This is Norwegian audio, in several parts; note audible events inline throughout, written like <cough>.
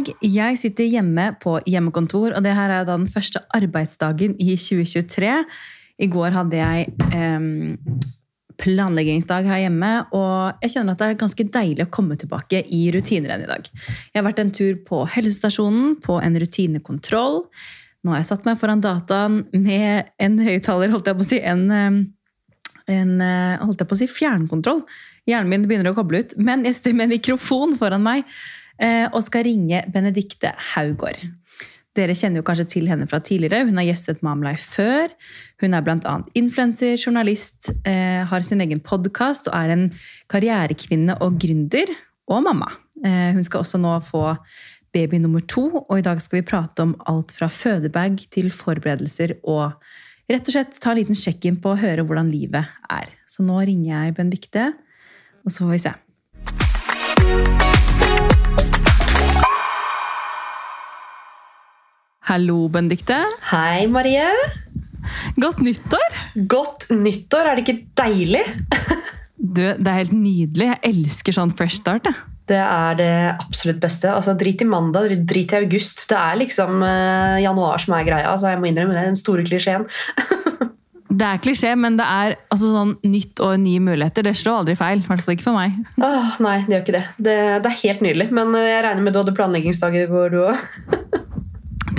Mandag! Jeg sitter hjemme på hjemmekontor, og det her er den første arbeidsdagen i 2023. I går hadde jeg eh, planleggingsdag her hjemme, og jeg kjenner at det er ganske deilig å komme tilbake i rutiner enn i dag. Jeg har vært en tur på helsestasjonen, på en rutinekontroll. Nå har jeg satt meg foran dataen med en høyttaler, holdt jeg på å si, en, en eh, holdt jeg på å si, fjernkontroll. Hjernen min begynner å koble ut, men jeg sitter med en mikrofon foran meg og skal ringe Benedikte Haugård. Dere kjenner jo kanskje til henne fra tidligere. Hun har gjestet Mamlife før. Hun er bl.a. influenser, journalist, eh, har sin egen podkast og er en karrierekvinne og gründer. Og mamma. Eh, hun skal også nå få baby nummer to, og i dag skal vi prate om alt fra fødebag til forberedelser og rett og slett ta en liten sjekk inn på å høre hvordan livet er. Så nå ringer jeg Benedikte, og så får vi se. Hallo, Benedikte. Hei, Marie. Godt nyttår! Godt nyttår, er det ikke deilig? <laughs> Du, det er helt nydelig. Jeg elsker sånn fresh start. Jeg. Det er det absolutt beste. Altså, Drit i mandag, drit i august. Det er liksom uh, januar som er greia. Altså, jeg må innrømme det, den store klisjeen. <laughs> Det er klisjé, men det er altså sånn nytt og nye muligheter. Det slår aldri feil. I hvert fall ikke for meg. <laughs> Åh, nei, det gjør ikke det. det. Det er helt nydelig. Men eh, jeg regner med du hadde planleggingsdager i går, du òg?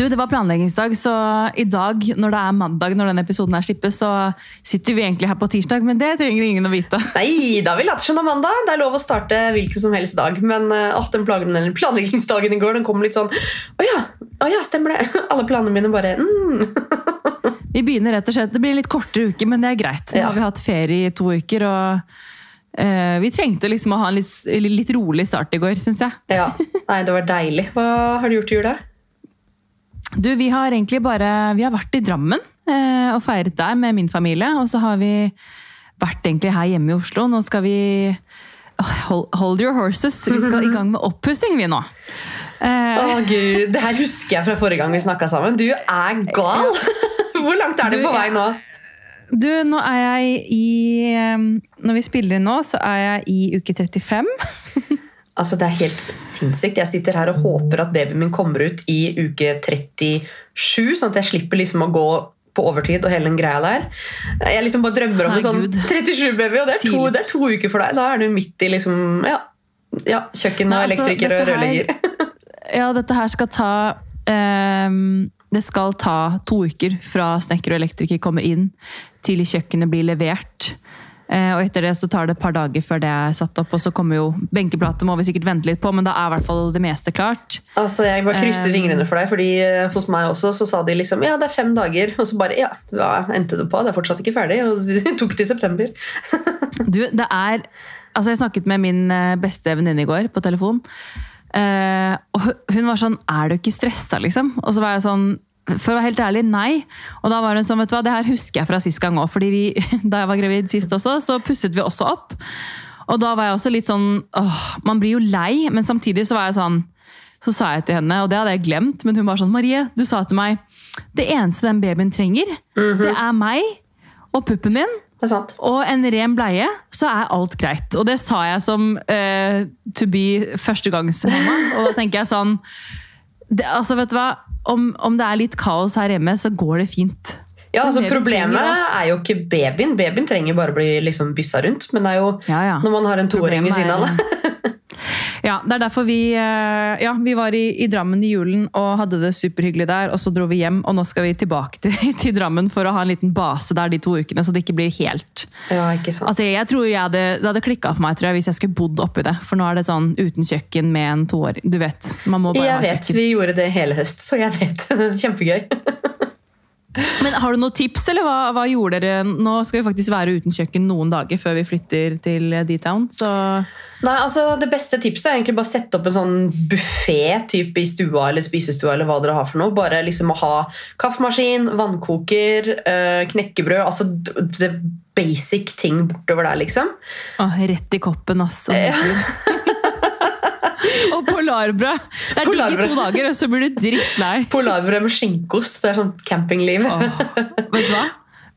Du, Det var planleggingsdag, så i dag, når det er mandag, når denne episoden her slippes, så sitter vi egentlig her på tirsdag, men det trenger ingen å vite. Nei, da vi latt som det er mandag. Det er lov å starte hvilken som helst dag. Men å, den plagen, den planleggingsdagen i går den kom litt sånn Å ja, å ja, stemmer det. <laughs> Alle planene mine bare mm. Vi begynner rett og slett, Det blir litt kortere uke, men det er greit. Nå har vi hatt ferie i to uker, og eh, vi trengte liksom å ha en litt, litt rolig start i går, syns jeg. Ja, Nei, det var deilig. Hva har du gjort i jula? Du, vi har egentlig bare Vi har vært i Drammen eh, og feiret der med min familie. Og så har vi vært egentlig her hjemme i Oslo. Nå skal vi hold, hold your horses. Vi skal i gang med oppussing, vi nå. Eh, oh, gud, Det her husker jeg fra forrige gang vi snakka sammen. Du er gal! <laughs> Hvor langt er du Du, på vei nå? du, nå er jeg i eh, Når vi spiller inn nå, så er jeg i uke 35. <laughs> Altså, Det er helt sinnssykt. Jeg sitter her og håper at babyen min kommer ut i uke 37, sånn at jeg slipper liksom å gå på overtid og hele den greia der. Jeg liksom bare drømmer om en sånn 37-baby, og det er, to, det er to uker for deg. Da er du midt i liksom Ja, ja kjøkken og altså, elektriker og dette rørlegger. <laughs> Ja, dette her skal ta um, Det skal ta to uker fra snekker og elektriker kommer inn til kjøkkenet blir levert. Eh, og etter det så tar det et par dager før det er satt opp, og så kommer jo benkeplate må vi sikkert vente litt på, men da er i hvert fall det meste klart. Altså, Jeg bare krysser Um, fingrene for deg, fordi eh, hos meg også så sa de liksom ja, det er fem dager. Og så bare ja, hva endte det på? Det er fortsatt ikke ferdig. Og <laughs> vi tok det i september. Du, det er Altså, jeg snakket med min eh, beste venninne i går på telefon. Eh, og hun var sånn Er du ikke stressa, liksom? Og så var jeg sånn For å være helt ærlig, nei. Og da var hun sånn, vet du hva, det her husker jeg fra sist gang òg. fordi vi, <laughs> da jeg var gravid sist også, så pusset vi også opp. Og da var jeg også litt sånn åh, Man blir jo lei, men samtidig så var jeg sånn så sa jeg til henne, og det hadde jeg glemt, men hun var sånn Marie, du sa til meg det eneste den babyen trenger, det er meg og puppen min og en ren bleie, så er alt greit. Og det sa jeg som uh, to be førstegangsmamma. Og da tenker jeg sånn det, altså vet du hva, om, om det er litt kaos her hjemme, så går det fint. Ja, altså Problemet er jo ikke babyen. Babyen trenger bare å bli liksom byssa rundt. Men det er jo Ja, ja. når man har en toåring ved siden av deg. <laughs> Ja, det er derfor vi eh, Ja, vi var i, i Drammen i julen og hadde det superhyggelig der. Og så dro vi hjem, og nå skal vi tilbake til, <laughs> til Drammen for å ha en liten base der de to ukene, så det ikke blir helt Ja, ikke sant. Altså, jeg tror jeg hadde, Det hadde klikka for meg tror jeg, hvis jeg skulle bodd oppi det. For nå er det sånn uten kjøkken med en toåring. Du vet. Man må bare jeg ha vet, kjøkken. Vi gjorde det hele høst, så jeg vet. <laughs> Kjempegøy. <laughs> Men Har du noen tips, eller hva, hva gjorde dere? Nå skal vi faktisk være uten kjøkken noen dager før vi flytter til D-Town. Så Nei, altså Det beste tipset er egentlig bare å sette opp en sånn buffé typ i stua eller spisestua. eller hva dere har for noe. Bare liksom å ha kaffemaskin, vannkoker, øh, knekkebrød. altså Det basic ting bortover der, liksom. Åh, rett i koppen, altså. <laughs> <laughs> og polarbrød! Det er digg i to dager, og så blir du drittlei. <laughs> Polarbrød med skinkost. Det er sånn campingliv. Åh, vet du hva?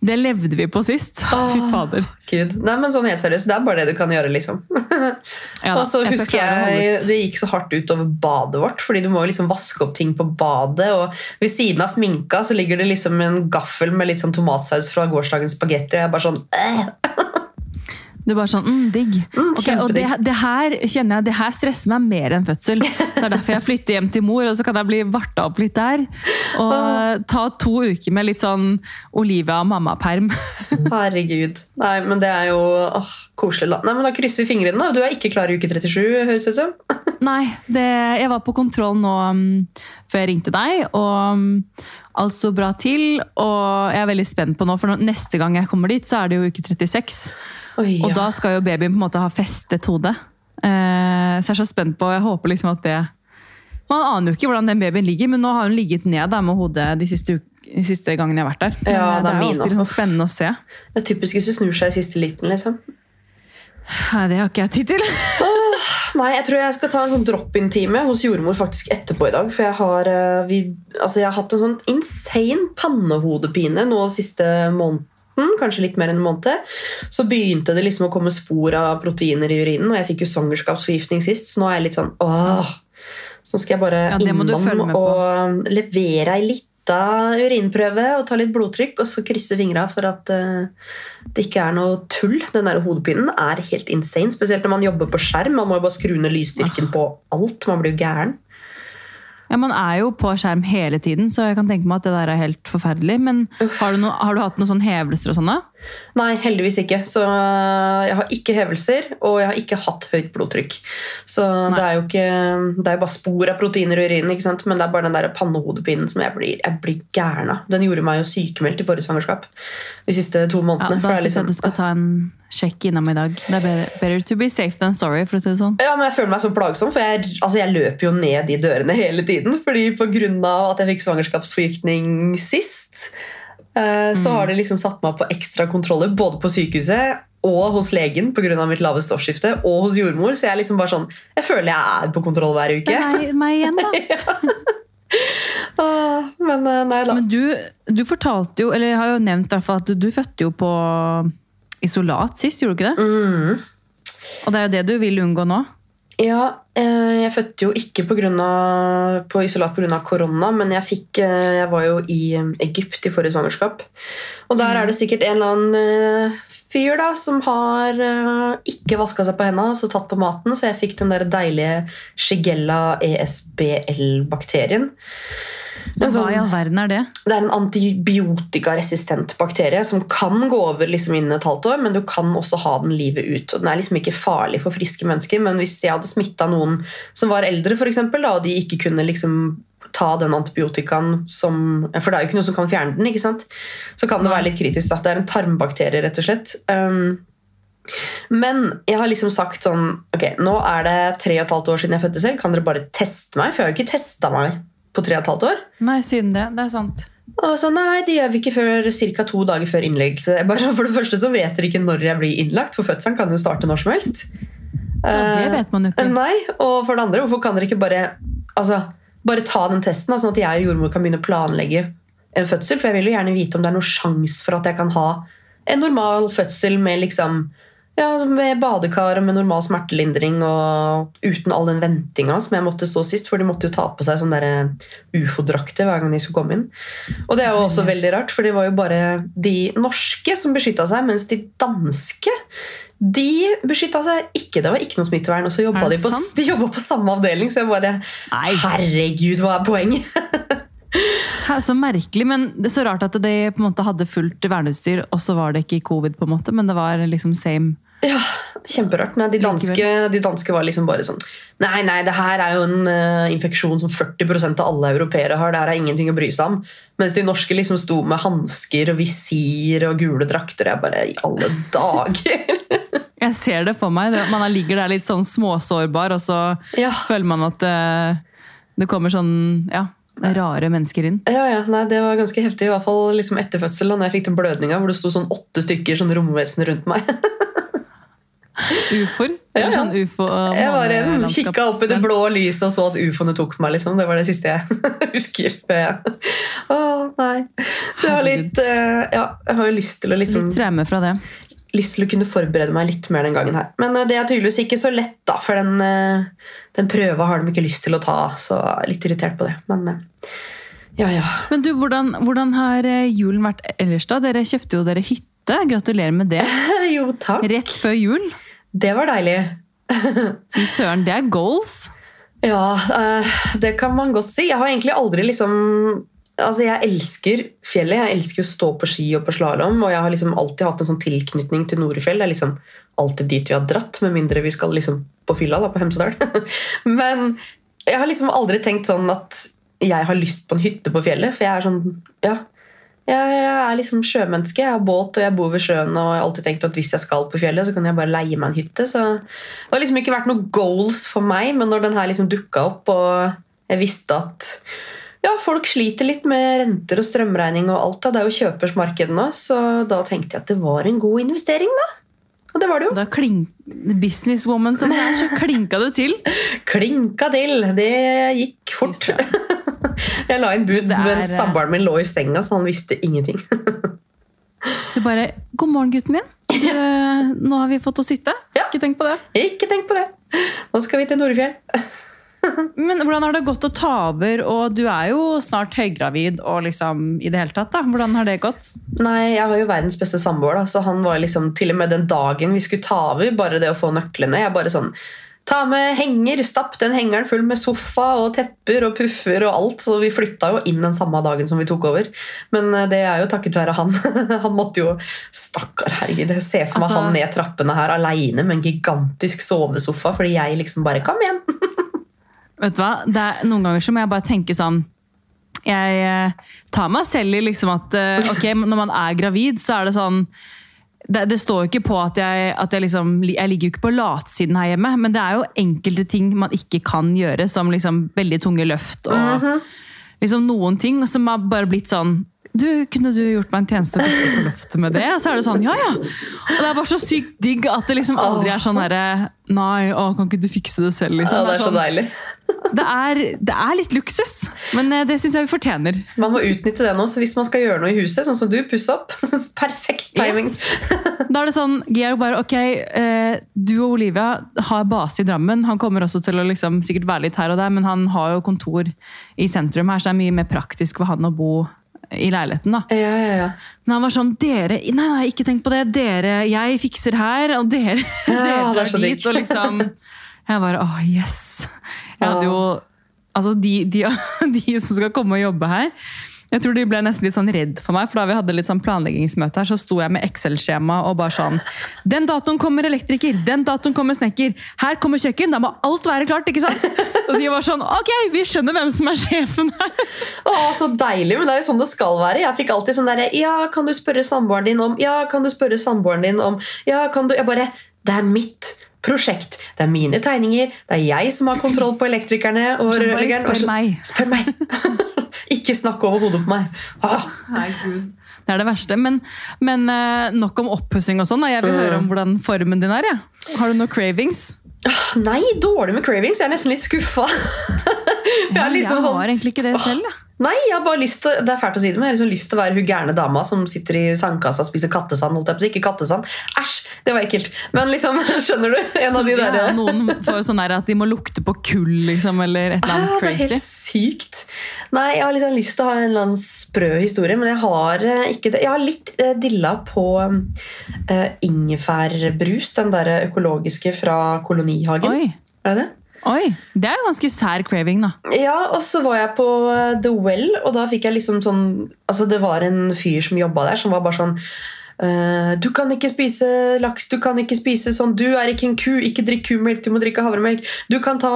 Det levde vi på sist. Fy fader. Gud. Nei, men sånn helt seriøst, Det er bare det du kan gjøre, liksom. <laughs> Ja, og så jeg husker jeg det gikk så hardt utover badet vårt, fordi du må jo liksom vaske opp ting på badet. Og ved siden av sminka så ligger det liksom en gaffel med litt sånn tomatsaus fra gårsdagens spagetti. Og jeg er bare sånn øh, Du er bare sånn, mm, digg. Mm, okay, og det, det her kjenner jeg, det her stresser meg mer enn fødsel. Det er derfor jeg flytter hjem til mor, og så kan jeg bli varta opp litt der. Og ta to uker med litt sånn Olivia og mamma-perm. <laughs> Herregud. Nei, men det er jo åh, koselig, da. Nei, men Da krysser vi fingrene. da. Du er ikke klar i uke 37, høres ut som. <laughs> Nei, det, jeg var på kontroll nå um, før jeg ringte deg, og um, alt så bra til. Og jeg er veldig spent på nå, for neste gang jeg kommer dit, så er det jo uke 36. Oi, Og da skal jo babyen på en måte ha festet hodet. Eh, så jeg er så spent på, jeg håper liksom at det Man aner jo ikke hvordan den babyen ligger, men nå har hun ligget ned da, med hodet de siste, de siste gangene jeg har vært der. Men Ja, eh, det det er er jo alltid sånn spennende å se. Det er typisk hvis du snur seg i siste liten, liksom. Nei, det har ikke jeg tid til. Nei, jeg tror jeg skal ta en sånn drop-in-time hos jordmor faktisk etterpå i dag. For jeg har, eh, vi, altså jeg har hatt en sånn insane pannehodepine nå siste måneden. Kanskje litt mer enn en måned. Så begynte det liksom å komme spor av proteiner i urinen. Og jeg fikk jo svangerskapsforgiftning sist, så nå er jeg litt sånn åh. Så nå skal jeg bare Ja, innom og levere ei lita urinprøve og ta litt blodtrykk, og så krysse fingra for at uh, det ikke er noe tull. Den der hodepinen er helt insane, spesielt når man jobber på skjerm. Man må jo bare skru ned lysstyrken på alt. Man blir jo gæren. Ja, Man er jo på skjerm hele tiden, så jeg kan tenke meg at det der er helt forferdelig. Men har du, no, har du hatt noen sånne hevelser og sånn? da? Nei, heldigvis ikke. Så jeg har ikke hevelser, og jeg har ikke hatt høyt blodtrykk. Så Nei. det er jo ikke Det er bare spor av proteiner i urinen, ikke sant? men det er bare den der pannehodepinen som jeg blir, jeg blir gæren av. Den gjorde meg jo sykemeldt i forrige svangerskap. De siste to månedene. Ja, da syns liksom, jeg du skal ta en sjekk innom i dag. Det er better, to be safe than sorry, for å si det sånn. Ja, men Jeg føler meg så plagsom, for jeg, altså jeg løper jo ned de dørene hele tiden. fordi Pga. at jeg fikk svangerskapsforgiftning sist, så har det liksom satt meg på ekstra kontroller både på sykehuset og hos legen pga. mitt lave stoffskifte, og hos jordmor. Så jeg er liksom bare sånn, jeg føler jeg er på kontroll hver uke. Det er meg, igjen, da. <laughs> Åh, men eh, nei da. Men du, du fortalte jo, eller jeg har jo nevnt i hvert fall at du, du fødte jo på isolat sist, gjorde du ikke det? Mm. Og det er jo det du vil unngå nå. Ja, eh, jeg fødte jo ikke på, grunn av, på isolat pga. korona, men jeg, fikk, eh, jeg var jo i eh, Egypt i forrige svangerskap. Og der er det sikkert en eller annen fyr da, som har ikke vaska seg på hendene og tatt på maten, så jeg fikk den der deilige Shigella E ESBL-bakterien. Hva sånn- i all verden er det? Det er en antibiotikaresistent bakterie som kan gå over liksom innen et halvt år, men du kan også ha den livet ut. Og den er liksom ikke farlig for friske mennesker, men hvis jeg hadde smitta noen som var eldre, for eksempel, da, og de ikke kunne liksom ta den antibiotikaen som For det er jo ikke noe som kan fjerne den, ikke sant? Så kan det være litt kritisk. Da. Det er en tarmbakterie, rett og slett. Um, men jeg har liksom sagt sånn Ok, nå er det tre og et halvt år siden jeg fødte selv. Kan dere bare teste meg? For jeg har jo ikke testa meg på tre og et halvt år. Nei, siden det. Det er sant. Og så, nei, det gjør vi ikke før ca. to dager før innleggelse. Bare, <laughs> for det første så vet dere ikke når jeg blir innlagt, for fødselen kan jo starte når som helst. Ja, det vet man jo Eh, ikke. Nei, og for det andre, hvorfor kan dere ikke bare altså, bare ta den testen, sånn at jeg og jordmor kan begynne å planlegge en fødsel? For jeg vil jo gjerne vite om det er noen sjanse for at jeg kan ha en normal fødsel med liksom ja, med badekar og med normal smertelindring og uten all den ventinga som jeg måtte stå sist, for de måtte jo ta på seg sånne der ufo-drakter hver gang de skulle komme inn. Og det er jo også veldig rart, for det var jo bare de norske som beskytta seg, mens de danske de beskytta seg ikke. Det var ikke noe smittevern. Og så jobba de, på, <laughs> de på samme avdeling, så jeg bare Nei. Herregud, hva er poenget? <laughs> Så merkelig, men det er så rart at de på en måte hadde fullt verneutstyr, og så var det ikke covid, på en måte, men det var liksom same. Ja, Kjemperart. Nei, de, danske, de danske var liksom bare sånn Nei, nei, det her er jo en uh, infeksjon som 40% av alle europeere har. Det her er ingenting å bry seg om. Mens de norske liksom sto med hansker og visir og gule drakter. Jeg bare I alle dager! <laughs> Jeg ser det for meg. Man ligger der litt sånn småsårbar, og så ja. føler man at eh, det kommer sånn ja, rare mennesker inn. Ja, ja, nei, Det var ganske heftig, i hvert fall liksom etter fødselen. da jeg fikk den blødninga hvor det sto sånn åtte stykker sånn romvesen rundt meg. <laughs> Ufoer? Ja, ja. sånn ufo Jeg bare kikka opp i det blå lyset og så at ufoene tok meg. liksom. Det var det siste jeg <laughs> husker. Å oh, Nei. Så jeg har litt eh, Ja, jeg har lyst til å liksom Litt traume fra det. lyst til å kunne forberede meg litt mer den gangen her. Men eh, det er tydeligvis ikke så lett, da, for den, eh, den prøva har de ikke lyst til å ta. Så jeg er litt irritert på det. Men ja, ja. Men du, hvordan, hvordan har julen vært ellers, da? Dere kjøpte jo dere hytte. Gratulerer med det. <laughs> Jo, takk. Rett før jul. Det var deilig. Fy søren, det er goals. Ja, eh, det kan man godt si. Jeg har egentlig aldri liksom Altså, Jeg elsker fjellet. Jeg elsker å stå på ski og på slalåm. Og jeg har liksom alltid hatt en sånn tilknytning til Norefjell. Det er liksom alltid dit vi har dratt, med mindre vi skal liksom på fylla da, på Hemsedal. <laughs> Men jeg har liksom aldri tenkt sånn at jeg har lyst på en hytte på fjellet. For jeg er sånn Ja. Jeg, er liksom sjømenneske. Jeg har båt og jeg bor ved sjøen. Og jeg har alltid tenkt at hvis jeg skal på fjellet, så kan jeg bare leie meg en hytte. Så det har liksom ikke vært noen goals for meg, men når den her liksom dukka opp, og jeg visste at ja, folk sliter litt med renter og strømregning og alt. Det er jo kjøpersmarkedet nå, så da tenkte jeg at det var en god investering, da. Og det var det jo. Da klink, Businesswoman som du er, så klinka du til. <laughs> Klinka til. Det gikk fort. <laughs> Jeg la inn bud er- mens samboeren min lå i senga, så han visste ingenting. Du bare 'God morgen, gutten min. <laughs> Du, nå har vi fått å sitte.' Ja. Ikke tenk på det. Ikke tenk på det. Nå skal vi til Norefjell. <laughs> Men hvordan har det gått å ta over, og du er jo snart høygravid og liksom i det hele tatt, da. Hvordan har det gått? Nei, jeg har jo verdens beste samboer, da, så han var liksom til og med den dagen vi skulle ta over, bare det å få nøklene. Jeg bare sånn Ta med henger, stapp den hengeren full med sofa og tepper og puffer og alt. Så vi flytta jo inn den samme dagen som vi tok over. Men eh, det er jo takket være han. <laughs> Han måtte jo Stakkar, herregud. Jeg ser for meg Altså- han ned trappene her aleine med en gigantisk sovesofa, fordi jeg liksom bare Kom igjen! <laughs> Vet du hva? Det er, noen ganger så må jeg bare tenke sånn Jeg eh, tar meg selv i liksom at eh, <laughs> ok, når man er gravid, så er det sånn det, det står jo ikke på at jeg, at jeg liksom Jeg ligger jo ikke på latsiden her hjemme, men det er jo enkelte ting man ikke kan gjøre, som liksom veldig tunge løft og liksom noen ting som har bare blitt sånn du, Kunne du gjort meg en tjeneste og gått på loftet med det? Og så er det sånn, ja ja! Og det er bare så sykt digg at det liksom aldri er sånn herre Nei, å, kan ikke du fikse det selv? Liksom. Ja, det er så sånn, deilig. <laughs> det er, det er litt luksus, men eh, det syns jeg vi fortjener. Man må utnytte det nå, så hvis man skal gjøre noe i huset, sånn som du, pusse opp <laughs> Perfekt timing. Yes. Da er det sånn, Georg bare, ok, eh, du og Olivia har base i Drammen. Han kommer også til å liksom, sikkert være litt her og der, men han har jo kontor i sentrum her, så det er mye mer praktisk for han å bo i leiligheten. da. Ja, ja, ja. Men han var sånn, dere, nei, nei, ikke tenk på det. Dere, jeg fikser her, og dere, <laughs> dere er drar dit. digg. Og liksom, jeg bare, åh, yes. Jeg hadde jo, altså de, de, <laughs> de som skal komme og jobbe her, jeg tror de ble nesten litt sånn redd for meg, for da vi hadde litt sånn planleggingsmøte her, så sto jeg med Excel-skjema og bare sånn, den datoen kommer elektriker, den datoen kommer snekker, her kommer kjøkken, da må alt være klart, ikke sant? <laughs> Og de var sånn, ok, vi skjønner hvem som er sjefen her. Å, så deilig, men det er jo sånn det skal være. Jeg fikk alltid sånn derre Ja, kan du spørre samboeren din om Ja, kan du spørre samboeren din om Ja, kan du Jeg bare Det er mitt prosjekt. Det er mine tegninger. Det er jeg som har kontroll på elektrikerne og bare rørleggeren. spør meg. Spør meg! <laughs> Ikke snakk over hodet på meg. Ah. Det er det verste. Men, men eh, nok om oppussing og sånn. Jeg vil høre om hvordan formen din er. Ja. Har du noen cravings? Nei, dårlig med cravings. Jeg er nesten litt skuffa. <laughs> Jeg liksom sånn, jeg har egentlig ikke det selv. Ja. Nei, jeg har bare lyst til Det er fælt å si det, men jeg har liksom lyst til å være hun gærne dama som sitter i sandkassa og spiser kattesand. Holdt jeg på. Ikke kattesand. Æsj! Det var ekkelt. Men liksom, <laughs> skjønner du? En av de der. Ja, noen får sånn der at de må lukte på kull, liksom, eller et eller annet Ah, det er helt sykt. Nei, jeg har liksom lyst til å ha en eller annen sprø historie, men jeg har eh, ikke det. Jeg har litt eh, dilla på uh, ingefærbrus, den der økologiske fra Kolonihagen. Oi, Er det det? Oi, det er jo ganske sær craving, da. Ja, og så var jeg på eh, The Well, og da fikk jeg liksom sånn Altså, det var en fyr som jobba der, som var bare sånn eh, du kan ikke spise laks, du kan ikke spise sånn Du er ikke en ku, ikke drikk kumelk, du må drikke havremelk. Du kan ta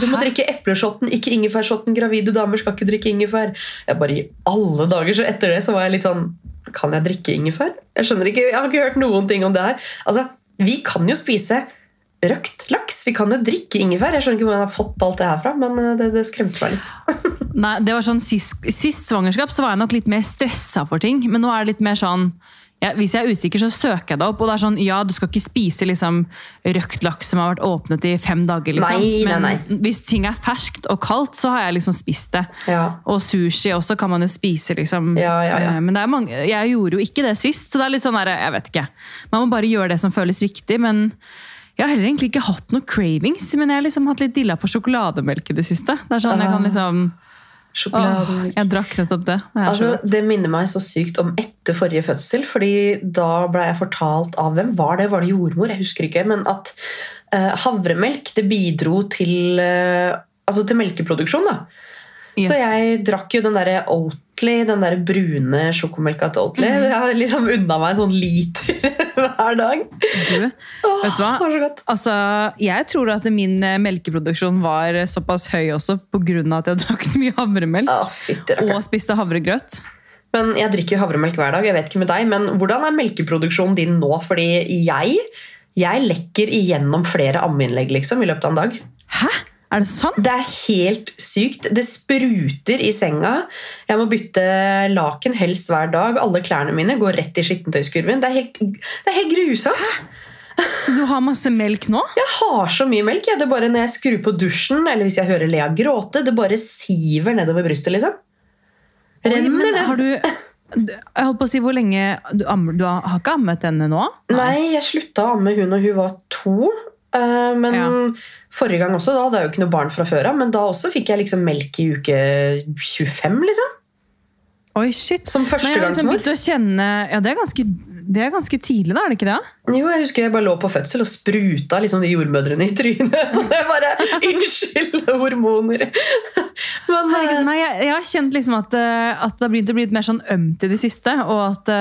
Du må Hæ? drikke epleshotten, ikke ingefærshotten. Gravide damer skal ikke drikke ingefær. Jeg bare i alle dager, så etter det så var jeg litt sånn Kan jeg drikke ingefær? Jeg skjønner ikke, jeg har ikke hørt noen ting om det her. Altså, vi kan jo spise røkt laks. Vi kan jo drikke ingefær. Jeg skjønner ikke hvor han har fått alt det her fra, men eh, det, det skremte meg litt. <laughs> Nei, det var sånn Sist, sist svangerskap så var jeg nok litt mer stressa for ting, men nå er det litt mer sånn ja, Hvis jeg er usikker, så søker jeg det opp. Og det er sånn, ja, du skal ikke spise liksom, røkt laks som har vært åpnet i fem dager. Liksom. Nei, nei, Men nei. hvis ting er ferskt og kaldt, så har jeg liksom spist det. Ja. Og sushi også kan man jo spise, liksom. Ja, ja, ja. Eh, Men det er mange, jeg gjorde jo ikke det sist, så det er litt sånn der, jeg vet ikke. Man må bare gjøre det som føles riktig, men jeg har heller egentlig ikke hatt noe cravings, men jeg har liksom hatt litt dilla på sjokolademelk i det siste. Det er sånn, jeg kan Ah. liksom... Åh, jeg drakk nettopp det. Det Altså, det minner meg så sykt om etter forrige fødsel. fordi da ble jeg fortalt av hvem var det? Var det jordmor? Jeg husker ikke. Men at uh, havremelk det bidro til, uh, altså til melkeproduksjon. da. Yes. Så jeg drakk jo den der Oatly, den der brune sjokomelka til Oatly. Mhm. Jeg har liksom unna meg en sånn liter <laughs> hver dag. Du, Åh, Vet du hva? Det var så godt. Altså, jeg tror at min eh, melkeproduksjon var såpass høy også pga. at jeg drakk så mye havremelk Åh, rakkeren. og spiste havregrøt. Men jeg drikker jo havremelk hver dag. jeg vet ikke med deg, men Hvordan er melkeproduksjonen din nå? Fordi jeg, jeg lekker igjennom flere ammeinnlegg liksom, i løpet av en dag. Hæ? Er det sant? Det er helt sykt. Det spruter i senga. Jeg må bytte laken helst hver dag. Alle klærne mine går rett i skittentøyskurven. Det er helt, det er helt grusomt. Så du har masse melk nå? Jeg har så mye melk. Ja. Det er bare Når jeg skrur på dusjen, eller hvis jeg hører Lea gråte, det bare siver nedover brystet. liksom. Renner ned. har du Jeg holdt på å si hvor lenge Du, du har, ikke ammet henne nå? Nei, jeg slutta å amme hun når hun var to. Eh, Men Ja. forrige gang også, da hadde jeg jo ikke noe barn fra før av. Men da også fikk jeg liksom melk i uke 25, liksom. Oi, shit. Som førstegangsmor. liksom kjenne Ja, det er ganske, det er ganske tidlig, da? er det ikke det? Jo, jeg husker jeg bare lå på fødsel og spruta liksom de jordmødrene i trynet. <laughs> Så det bare Unnskyld, hormoner. <laughs> Men Herregud, eh, nei, jeg, jeg har kjent liksom at, eh, at det har begynt å bli litt mer sånn ømt i det siste. Og at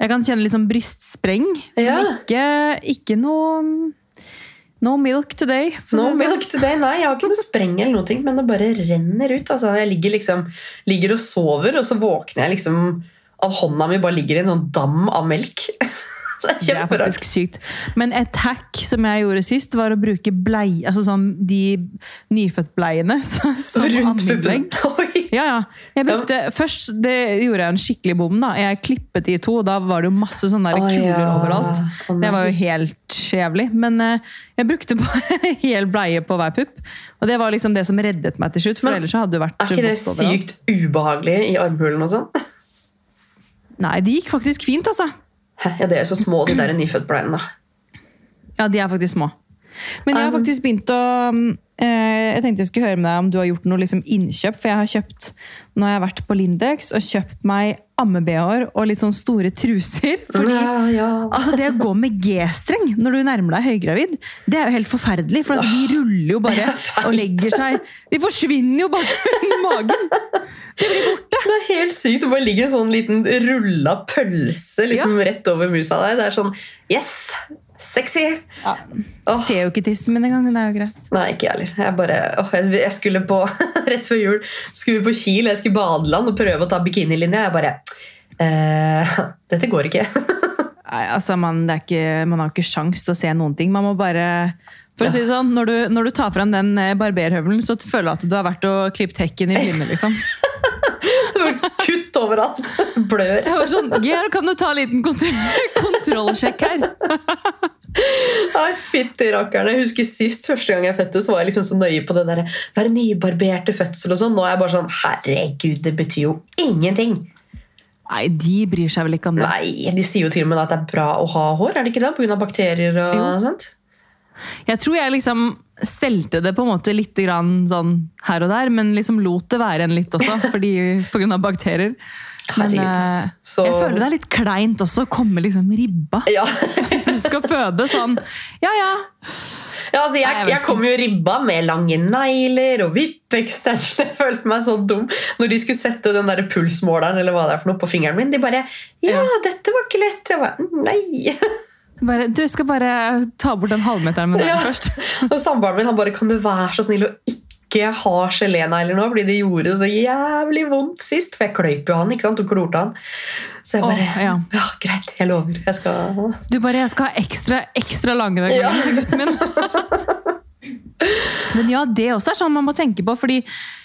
jeg kan kjenne litt sånn brystspreng. Ja. Men ikke, ikke noe No milk today. no sånn. milk today. Nei, jeg har ikke noe spreng, eller noe, men det bare renner ut. Altså, jeg ligger, liksom, ligger og sover, og så våkner jeg liksom at hånda mi bare ligger i en sånn dam av melk. <laughs> Det er Det er faktisk sykt. Men et hack som jeg gjorde sist, var å bruke blei, altså sånn de nyfødtbleiene som, <laughs> som Rundt. Ja, ja. Jeg brukte, Først det gjorde jeg en skikkelig bom. da. Jeg klippet de i to, og da var det jo masse sånne der kuler ja. overalt. Det var jo helt jævlig. Men uh, jeg brukte bare <laughs> hel bleie på hver pupp. Og det var liksom det som reddet meg til slutt. For Men ellers hadde det vært Er ikke det sykt ubehagelig i armhulen og sånn? <laughs> Nei, det gikk faktisk fint, altså. Hæ, Ja, det er jo så små, de der nyfødtbleiene. da. Ja, de er faktisk små. Men jeg har Um, faktisk begynt å eh, Jeg tenkte jeg skulle høre med deg om du har gjort noe liksom innkjøp. For jeg har kjøpt Nå har jeg vært på Lindex og kjøpt meg amme-BH-er og litt sånn store truser. Fordi ja, ja. altså det å gå med G-streng når du nærmer deg høygravid, det er jo helt forferdelig. For de ruller jo bare og legger seg De forsvinner jo bare <laughs> i magen! De blir borte. Det er helt sykt. Det bare ligger en sånn liten rulla pølse liksom rett over musa der. Det er sånn Yes! Sexy! Ja. Oh. Ser jo ikke tissen min engang. Det er jo greit. Nei, ikke jeg heller. Jeg bare, oh, jeg, skulle på <laughs> Rett før jul skulle vi på Kiel, jeg skulle badeland og prøve å ta bikinilinja. Jeg bare eh, <laughs> Dette går ikke. <laughs> Nei, altså man, ikke, man har ikke sjans til å se noen ting. Man må bare for å si det sånn, når du, når du tar fram den eh, barberhøvelen, så føler du at du har vært og klippet hekken i blinde. Liksom. Kutt overalt. Blør. Jeg var sånn, Geir, kan du ta en liten kont kontrollsjekk her? Nei, fytti rakkeren. Jeg husker sist første gang jeg fødte, så var jeg liksom så nøye på det der være nybarberte fødsel og sånn. Nå er jeg bare sånn Herregud, det betyr jo ingenting. Nei, de bryr seg vel ikke om det. Nei, De sier jo til og med at det er bra å ha hår, er det ikke det? Pga. bakterier og Jo. sånt. Jeg tror jeg liksom stelte det på en måte litt grann sånn her og der, men liksom lot det være en litt også, fordi, av bakterier. Men eh. Så- jeg føler det er litt kleint også å komme liksom ribba. Ja, <laughs> Du skal føde sånn, ja ja. ja altså jeg jeg, jeg kom jo ribba med lange negler og vippe-extension. Jeg følte meg så dum når de skulle sette den der pulsmåleren eller hva det er for noe på fingeren min. De bare Ja, dette var ikke lett. Jeg bare Nei. Bare, du skal bare ta bort den halvmeteren med <laughs> den Ja. først. Og samboeren min han bare Kan du være så snill å ikke ha gelénegler nå? Fordi det gjorde så jævlig vondt sist. For jeg kløyp jo han ikke sant? og klorte han. Så jeg bare bare ja. ja. greit, jeg lover. Jeg skal Du bare, jeg skal ha ekstra, ekstra lange den Ja. <laughs> gutten min. <laughs> Men ja, det også er sånn man må tenke på, fordi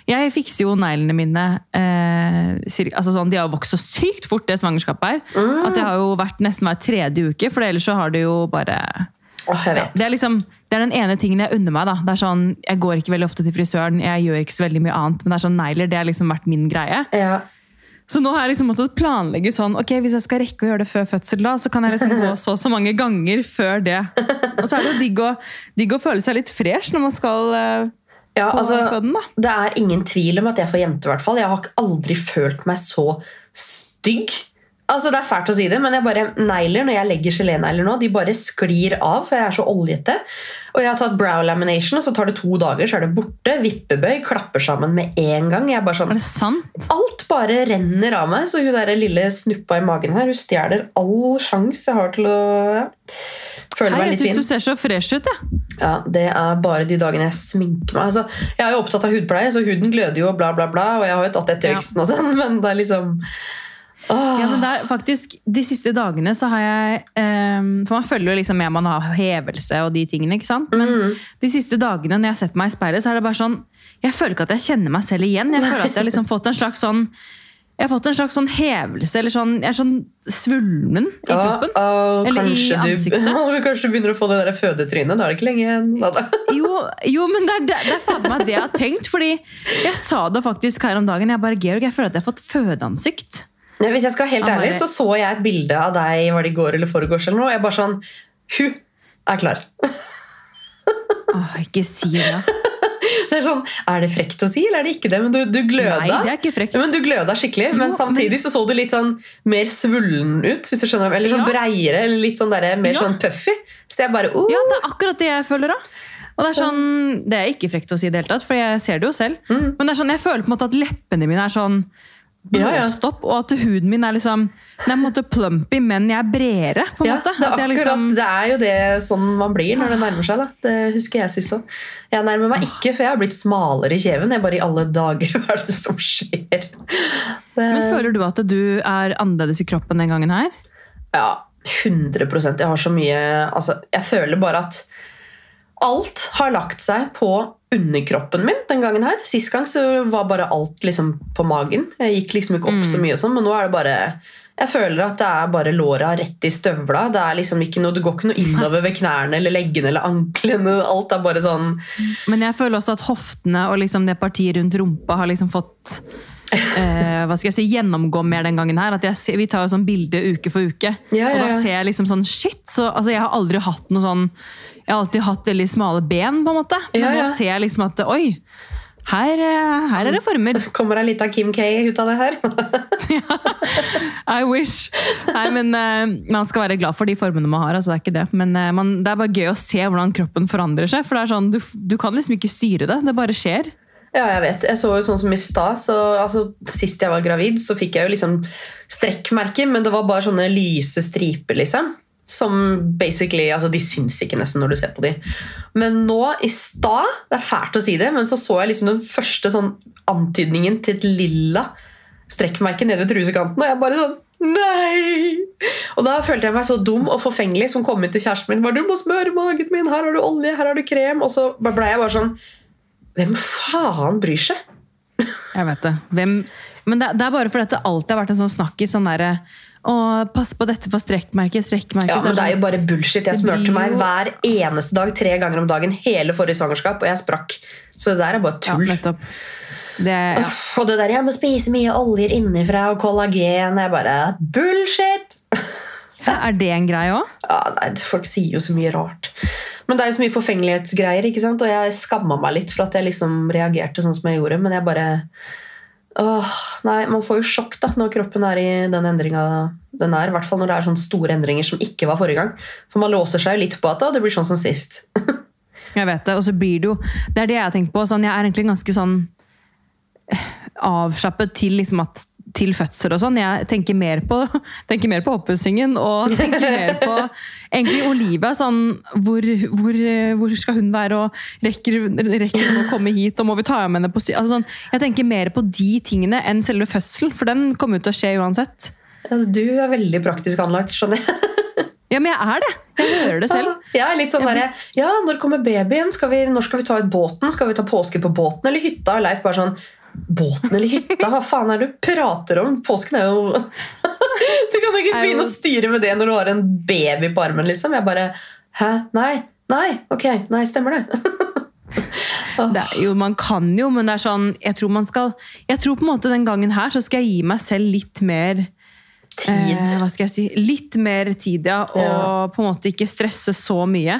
jeg fikser jo neglene mine eh, altså sånn, De har vokst så sykt fort, det svangerskapet her. At det har jo vært nesten hver tredje uke, for ellers så har det jo bare oh, det er, liksom, det er den ene tingen jeg unner meg. da. Det er sånn, Jeg går ikke veldig ofte til frisøren, jeg gjør ikke så veldig mye annet, men det er sånn negler det har liksom vært min greie. Ja. Så nå har jeg liksom måttet planlegge sånn, ok, hvis jeg skal rekke å gjøre det før fødsel, da, så kan jeg liksom gå så og så mange ganger før det. Og så er det digg å, digg å føle seg litt fresh når man skal eh, Ja, altså, føden. da. Det er ingen tvil om at jeg får jente. i hvert fall. Jeg har aldri følt meg så stygg. Altså, Det er fælt å si det, men jeg bare negler når jeg legger gelénegler nå, de bare sklir av, for jeg er så oljete. Og jeg har tatt brow lamination, og så tar det to dager, så er det borte. Vippebøy, klapper sammen med en gang. Jeg er bare Er sånn, det sant? Alt bare renner av meg, så hun der lille snuppa i magen her, hun stjeler all sjans jeg har til å ja, føle Hei, meg jeg litt syns fin. du ser så fresh ut. jeg. Ja, Det er bare de dagene jeg sminker meg. Altså, jeg er jo opptatt av hudpleie, så huden gløder jo, og bla, bla, bla. Og jeg har jo tatt etterveksten og sånn, <laughs> men det er liksom. Ja, men det er faktisk, De siste dagene så har jeg um, For man følger jo liksom med man har hevelse og de tingene. ikke sant? Men Mm. de siste dagene når jeg har sett meg i speilet, så er det bare sånn Jeg føler ikke at jeg kjenner meg selv igjen. Jeg føler at jeg har liksom fått en slags sånn jeg har fått en slags sånn hevelse, eller sånn, jeg er sånn svulmen i kroppen. Ja, og Eller i kanskje, du, <laughs> kanskje du begynner å få det der fødetrynet. Da er det ikke lenge igjen. <laughs> Jo, jo, men det er, det, det er faen meg det jeg har tenkt. fordi jeg sa det faktisk her om dagen. Jeg bare, Georg, jeg føler at jeg har fått fødeansikt. Hvis jeg skal være helt ærlig, så så jeg et bilde av deg var det i går eller foregårs. eller noe. og Jeg bare sånn Hun er klar. <laughs> Åh, ikke si det. Det Er sånn, er det frekt å si, eller er det ikke det? Men du, du gløda. Nei, det er ikke frekt. Men du gløda skikkelig, men Jo, samtidig så så du litt sånn mer svullen ut. hvis du skjønner, Eller sånn Ja. breiere, eller litt sånn der, mer Ja. sånn puffy. Så jeg bare oh, Ja, det er akkurat det jeg føler da. Og det er sånn, det er ikke frekt å si i det hele tatt, for jeg ser det jo selv. Mm. Men det er sånn, jeg føler på en måte at leppene mine er sånn Ja, ja. og at huden min er liksom Den er på en måte plumpy, men jeg er bredere. på en Ja, måte. det, er akkurat, liksom- det er jo det sånn man blir når det nærmer seg. da. Det husker jeg sist òg. Jeg nærmer meg ikke, for jeg har blitt smalere i kjeven. Jeg bare i alle dager, <laughs> hva er det som skjer? Det, Men føler du at du er annerledes i kroppen den gangen her? Ja, 100% Jeg har så mye altså, Jeg føler bare at alt har lagt seg på underkroppen min den gangen her. Sist gang så var bare alt liksom på magen. Jeg gikk liksom ikke opp så mye, og sånn, men nå er det bare jeg føler at det er bare låra rett i støvla. Det er liksom ikke noe, det går ikke noe innover ved knærne eller leggene eller anklene. Alt er bare sånn Men jeg føler også at hoftene og liksom det partiet rundt rumpa har liksom fått eh, hva skal jeg si, gjennomgå mer den gangen her. Ser, vi tar jo sånn bilde uke for uke. Ja, Og ja, da ser jeg liksom sånn shit. Så, altså, jeg har aldri hatt noe sånn Jeg har alltid hatt veldig smale ben, på en måte. Men Ja, ja. nå ser jeg liksom at oi, her, eh, her er det former. <laughs> Kommer ei lita Kim K ut av det her? <laughs> <laughs> I wish. Nei, men uh, Man skal være glad for de formene man har. altså det er ikke Det men uh, man, det er bare gøy å se hvordan kroppen forandrer seg. for det er sånn, du, du kan liksom ikke styre det. Det bare skjer. Ja, jeg vet. Jeg så jo sånn som i stad. så, Altså, sist jeg var gravid, så fikk jeg jo liksom strekkmerker, men det var bare sånne lyse striper, liksom. Som basically, altså De syns ikke nesten når du ser på dem. Men nå, i stad Det er fælt å si det, men så så jeg liksom den første sånn antydningen til et lilla strekkmerke nede ved trusekanten, og jeg bare sånn Nei! Og da følte jeg meg så dum og forfengelig som kom inn til kjæresten min. Bare, du må smøre magen min, her har du olje, her har du krem. Og så ble jeg bare sånn hvem faen bryr seg? Jeg vet det. Hvem, men det, det er bare fordi det alltid har vært en sånn snakkis sånn derre Å, pass på dette for strekkmerket. strekkmerket. Ja, men Det er jo bare bullshit. Jeg smurte meg hver eneste dag tre ganger om dagen hele forrige svangerskap, og jeg sprakk. Så det der er bare ja, tull. nettopp. Det, ja. Uff, Og det der 'jeg må spise mye oljer innenfra og kollagen' Jeg bare Bullshit! <laughs> Er det en greie òg? Ja, nei, Folk sier jo så mye rart. Men det er jo så mye forfengelighetsgreier, ikke sant? og jeg skamma meg litt for at jeg liksom reagerte sånn som jeg gjorde. Men jeg bare Åh, nei, Man får jo sjokk da, når kroppen er i den endringa den er. I hvert fall når det er sånne store endringer som ikke var forrige gang. For man låser seg jo litt på at det blir sånn som sist. <laughs> Jeg vet det, og så blir det jo Det er det jeg har tenkt på. Sånn, jeg er egentlig ganske sånn eh, avslappet til, liksom at, til fødsel og sånn. Jeg tenker mer på, <laughs> tenker mer på oppussingen og <laughs> tenker mer på egentlig Olivia. Sånn, hvor, hvor, hvor skal hun være, og rekker, rekker hun å komme hit, og må vi ta med henne på sy... Altså, sånn, jeg tenker mer på de tingene enn selve fødselen, for den kommer jo til å skje uansett. Ja, du er veldig praktisk anlagt, skjønner jeg. <laughs> Ja, men jeg er det! Jeg hører det selv. Er litt sånn der, Ja, når kommer babyen? Skal vi, når skal vi ta ut båten? Skal vi ta påske på båten eller hytta? Leif bare sånn Båten eller hytta? Hva faen er det du prater om? Påsken er jo <laughs> Du kan ikke begynne å styre med det når du har en baby på armen, liksom. Jeg bare Hæ? Nei? Nei? Ok. Nei, stemmer det. <laughs> Det er, jo, man kan jo, men det er sånn Jeg tror man skal Jeg tror på en måte den gangen her så skal jeg gi meg selv litt mer Tid. Eh, hva skal jeg si? Litt mer tid, ja. Og Ja. på en måte ikke stresse så mye.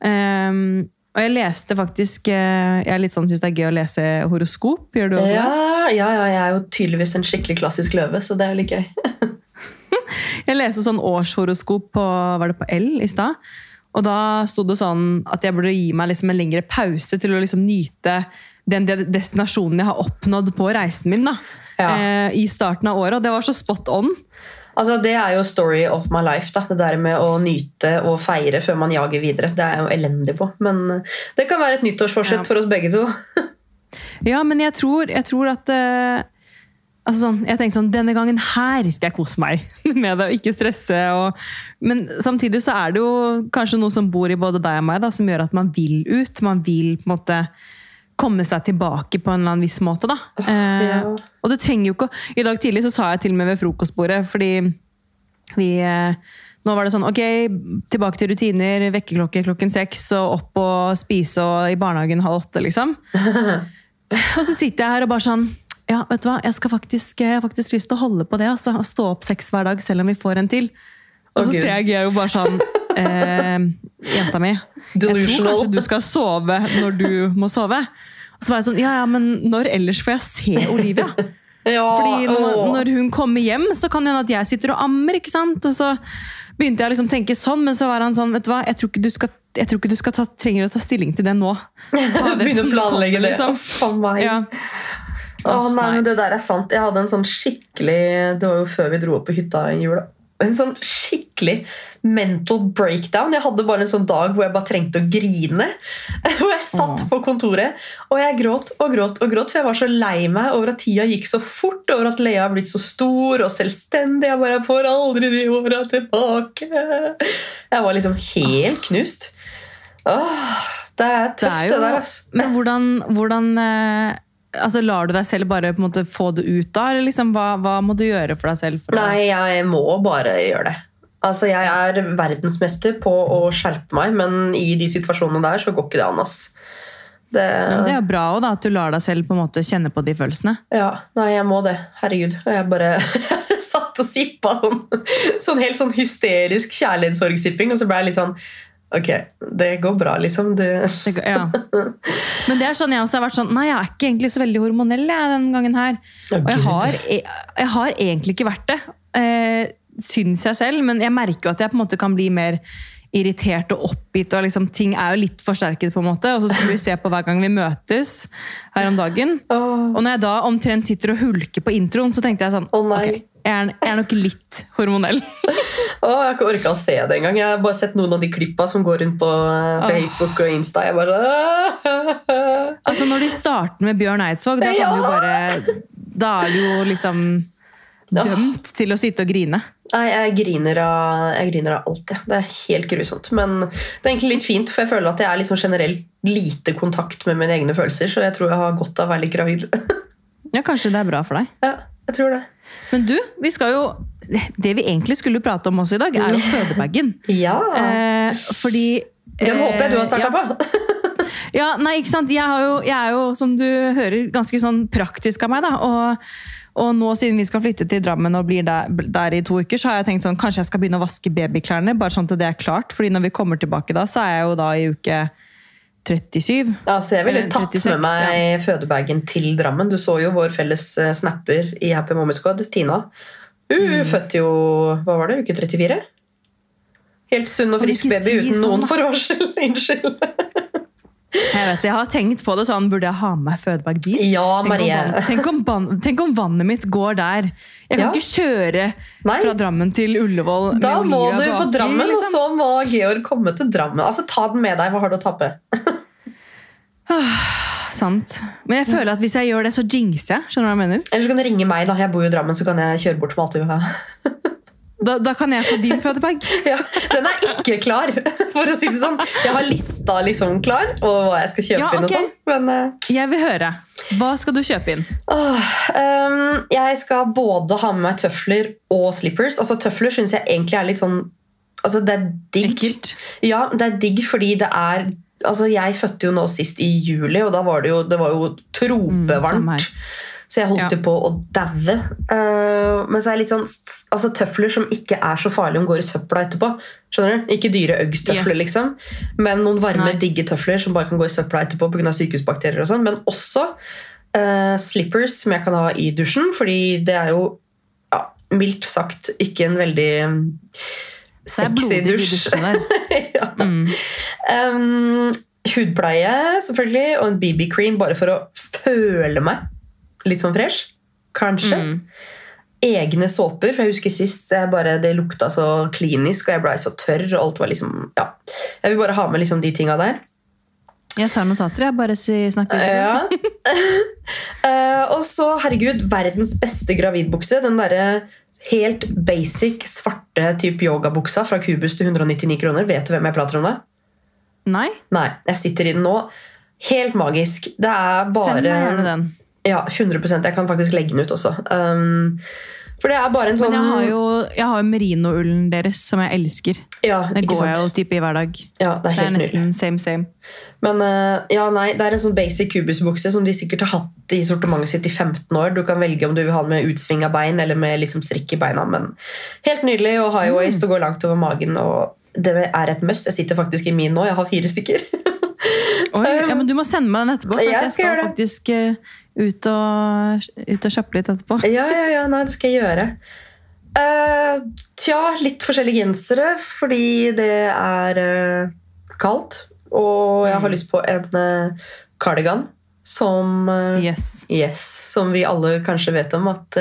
Ehm, og jeg leste faktisk eh, Jeg er litt sånn, syns det er gøy å lese horoskop. Gjør du også det? Ja, ja, ja, jeg er jo tydeligvis en skikkelig klassisk løve, så det er jo litt gøy. <laughs> Jeg leste sånn årshoroskop på, var det på L i stad. Og da sto det sånn at jeg burde gi meg liksom en lengre pause til å liksom nyte den destinasjonen jeg har oppnådd på reisen min. da. Ja. Eh, I starten av året. Og det var så spot on. Altså, Det er jo story of my life. da, Det der med å nyte og feire før man jager videre. Det er jeg jo elendig på. Men det kan være et nyttårsforsett Ja. for oss begge to. <laughs> Ja, men jeg tror, jeg tror at uh, altså sånn, Jeg tenker sånn, Denne gangen her skal jeg kose meg <laughs> med det, og ikke stresse. Og, men samtidig så er det jo kanskje noe som bor i både deg og meg, da, som gjør at man vil ut. Man vil på en måte komme seg tilbake på en eller annen viss måte. da. Eh, ja. Og det trenger jo ikke I dag tidlig så sa jeg til og med ved frokostbordet, fordi vi eh, nå var det sånn, ok, tilbake til rutiner, vekkerklokke klokken seks, og opp og spise og i barnehagen halv åtte, liksom. <laughs> Og så sitter jeg her og bare sånn Ja, vet du hva, jeg, skal faktisk, jeg har faktisk lyst til å holde på det. Altså, stå opp seks hver dag, selv om vi får en til. Og så ser jeg Geo bare sånn <laughs> eh, Jenta mi, jeg tror kanskje du skal sove når du må sove. Og så var jeg sånn Ja, ja, men når ellers får jeg se Olivia? <laughs> Ja, Fordi når, når hun kommer hjem, så kan det hende at jeg sitter og ammer. ikke sant? Og så begynte jeg å liksom tenke sånn, men så var han sånn Vet du hva, jeg tror ikke du skal, jeg tror ikke du skal ta, trenger å ta stilling til det nå. <laughs> Begynne å planlegge det. liksom. Oh, meg. Ja. Oh, nei, Nei. men det der er sant. Jeg hadde en sånn skikkelig Det var jo før vi dro opp på hytta i jula. En sånn skikkelig mental breakdown. Jeg hadde bare en sånn dag hvor jeg bare trengte å grine. <laughs> Hvor jeg satt på kontoret og jeg gråt og gråt og gråt, for jeg var så lei meg over at tida gikk så fort, over at Lea har blitt så stor og selvstendig. Jeg bare får aldri de åra tilbake. Jeg var liksom helt knust. Åh, det er Det tøft, jo, det, der. ass. Men hvordan, hvordan eh, altså, Lar du deg selv bare på en måte få det ut da? Eller liksom, hva, hva må du gjøre for deg selv? For Nei, jeg må bare gjøre det. Altså, Jeg er verdensmester på å skjerpe meg, men i de situasjonene der så går ikke det an. ass. Det, Ja, det er bra også, da, at du lar deg selv på en måte kjenne på de følelsene. ja, Nei, jeg må det. Herregud. Og jeg bare <laughs> satt og sippa sånn, sånn helt sånn hysterisk kjærlighetssorgsipping, og så ble jeg litt sånn Ok, det går bra, liksom. Det, går- ja. Men det er sånn jeg også har vært sånn Nei, jeg er ikke egentlig så veldig hormonell jeg, den gangen her. Oh, Og jeg har, jeg, jeg har egentlig ikke vært det. Eh, syns jeg selv, men jeg merker jo at jeg på en måte kan bli mer irritert og oppgitt. og liksom, Ting er jo litt forsterket, på en måte, og så skulle vi se på hver gang vi møtes her om dagen. Oh. Og når jeg da omtrent sitter og hulker på introen, så tenkte jeg sånn oh, nei. Jeg, er, nok litt hormonell. Åh, jeg har ikke orka å se det engang. Jeg har bare sett noen av de klippa som går rundt på eh, Facebook og Insta. Jeg bare <laughs> Altså Når de starter med Bjørn Eidsvåg, da, kan du Ja! bare, da er du jo liksom dømt til å sitte og grine. Nei, jeg griner av, jeg griner av alt. jeg. Det er helt grusomt. Men det er egentlig litt fint, for jeg føler at jeg er liksom generelt lite kontakt med mine egne følelser, så jeg tror jeg har godt av å være litt gravid. <laughs> Ja, Kanskje det er bra for deg. ja, jeg tror det. Men du, vi skal jo Det vi egentlig skulle prate om også i dag, er jo fødebagen. Ja. Eh, fordi Den håper jeg du har starta ja. på. <laughs> Ja, nei, ikke sant? Jeg, har jo, jeg er jo, som du hører, ganske sånn praktisk av meg. da, og, og nå siden vi skal flytte til Drammen og blir der, der i to uker, så har jeg tenkt sånn, kanskje jeg skal begynne å vaske babyklærne, bare sånn at det er klart. fordi når vi kommer tilbake da, så er jeg jo da i uke 37. Ja, så jeg ville Eller tatt 36, med meg fødebagen til Drammen. Du så jo vår felles eh, snapper i Happy Mommy Squad, Tina. Hun Mm. fødte jo hva var det, uke 34? Helt sunn og frisk baby si uten sånn, noen forvarsel. <laughs> Unnskyld. Jeg vet, jeg har tenkt på det sånn, burde jeg ha med meg fødebag dit? Ja, Tenk om, vann, tenk, om tenk om vannet mitt går der. Jeg kan Ja. ikke kjøre Nei. fra Drammen til Ullevål Da må du på baki, Drammen, liksom. og så må Georg komme til Drammen. Altså, Ta den med deg. Hva har du å tape? Sant. Men jeg føler at hvis jeg gjør det, så jinxer jeg. Skjønner du hva jeg mener? Eller så kan du ringe meg. da Jeg bor jo i Drammen, så kan jeg kjøre bort med alt du vil ha. Da, da kan jeg få din fødebag. <laughs> Ja, den er ikke klar, for å si det sånn. Jeg har lista liksom klar, og hva jeg skal kjøpe Ja, inn og sånn. Men uh... Jeg vil høre. Hva skal du kjøpe inn? Oh, um, jeg skal både ha med meg tøfler og slippers. Altså Tøfler syns jeg egentlig er litt sånn Altså, det er digg. Ekkelt. Ja, det er digg fordi det er Altså, Jeg fødte jo nå sist i juli, og da var det jo, det var jo Mm, tropevarmt. her. Så jeg holdt Ja. på å daue. Uh, men så er jeg litt sånn altså, tøfler som ikke er så farlige om går i søpla etterpå. Skjønner du? Ikke dyre Uggs-tøfler, Yes. liksom. Men noen varme, Nei. digge tøfler som bare kan gå i søpla etterpå pga. sykehusbakterier. og sånn. Men også uh, slippers som jeg kan ha i dusjen, fordi det er jo ja, mildt sagt ikke en veldig Det sexy dusj. <laughs> ja. Mm. Um, hudpleie, selvfølgelig, og en BB-cream bare for å føle meg litt sånn fresh. Kanskje. Mm. Egne såper, for jeg husker sist jeg bare, det lukta så klinisk, og jeg blei så tørr. og alt var liksom, ja. Jeg vil bare ha med liksom de tinga der. Jeg tar notater, jeg. Bare snakker litt. Ja. <laughs> Eh, og så, herregud, verdens beste gravidbukse. Den derre helt basic svarte type yogabuksa fra Kubus til 199 kroner. Vet du hvem jeg prater om da? Nei? Nei, jeg sitter i den nå. Helt magisk. Det er bare Send meg gjerne den. Ja, 100% Jeg kan faktisk legge den ut også. Um, for det er bare en sånn Men jeg har jo, jeg har merinoullen deres, som jeg elsker. ja, Det Den går sant? jeg jo type i hver dag. Ja, det er Det er nesten nydelig. same, same. Men uh, ja, nei, det er en sånn basic kubusbukse som de sikkert har hatt i sortimentet sitt i 15 år. Du kan velge om du vil ha den med utsving av bein eller med liksom strikk i beina. Men helt nydelig og high waist og går langt over magen. Og det er et must. Jeg sitter faktisk i min nå. Jeg har fire stykker. Oi, ja, <laughs> men Du må sende meg den etterpå, for Jeg jeg skal skal faktisk eh, ut, og, ut og shoppe litt etterpå. Ja, ja, ja, nei, det skal jeg gjøre. Uh, tja, litt forskjellige gensere, fordi det er uh, kaldt. Og jeg har Mm. lyst på en uh, cardigan som Yes. Yes, Som vi alle kanskje vet om, at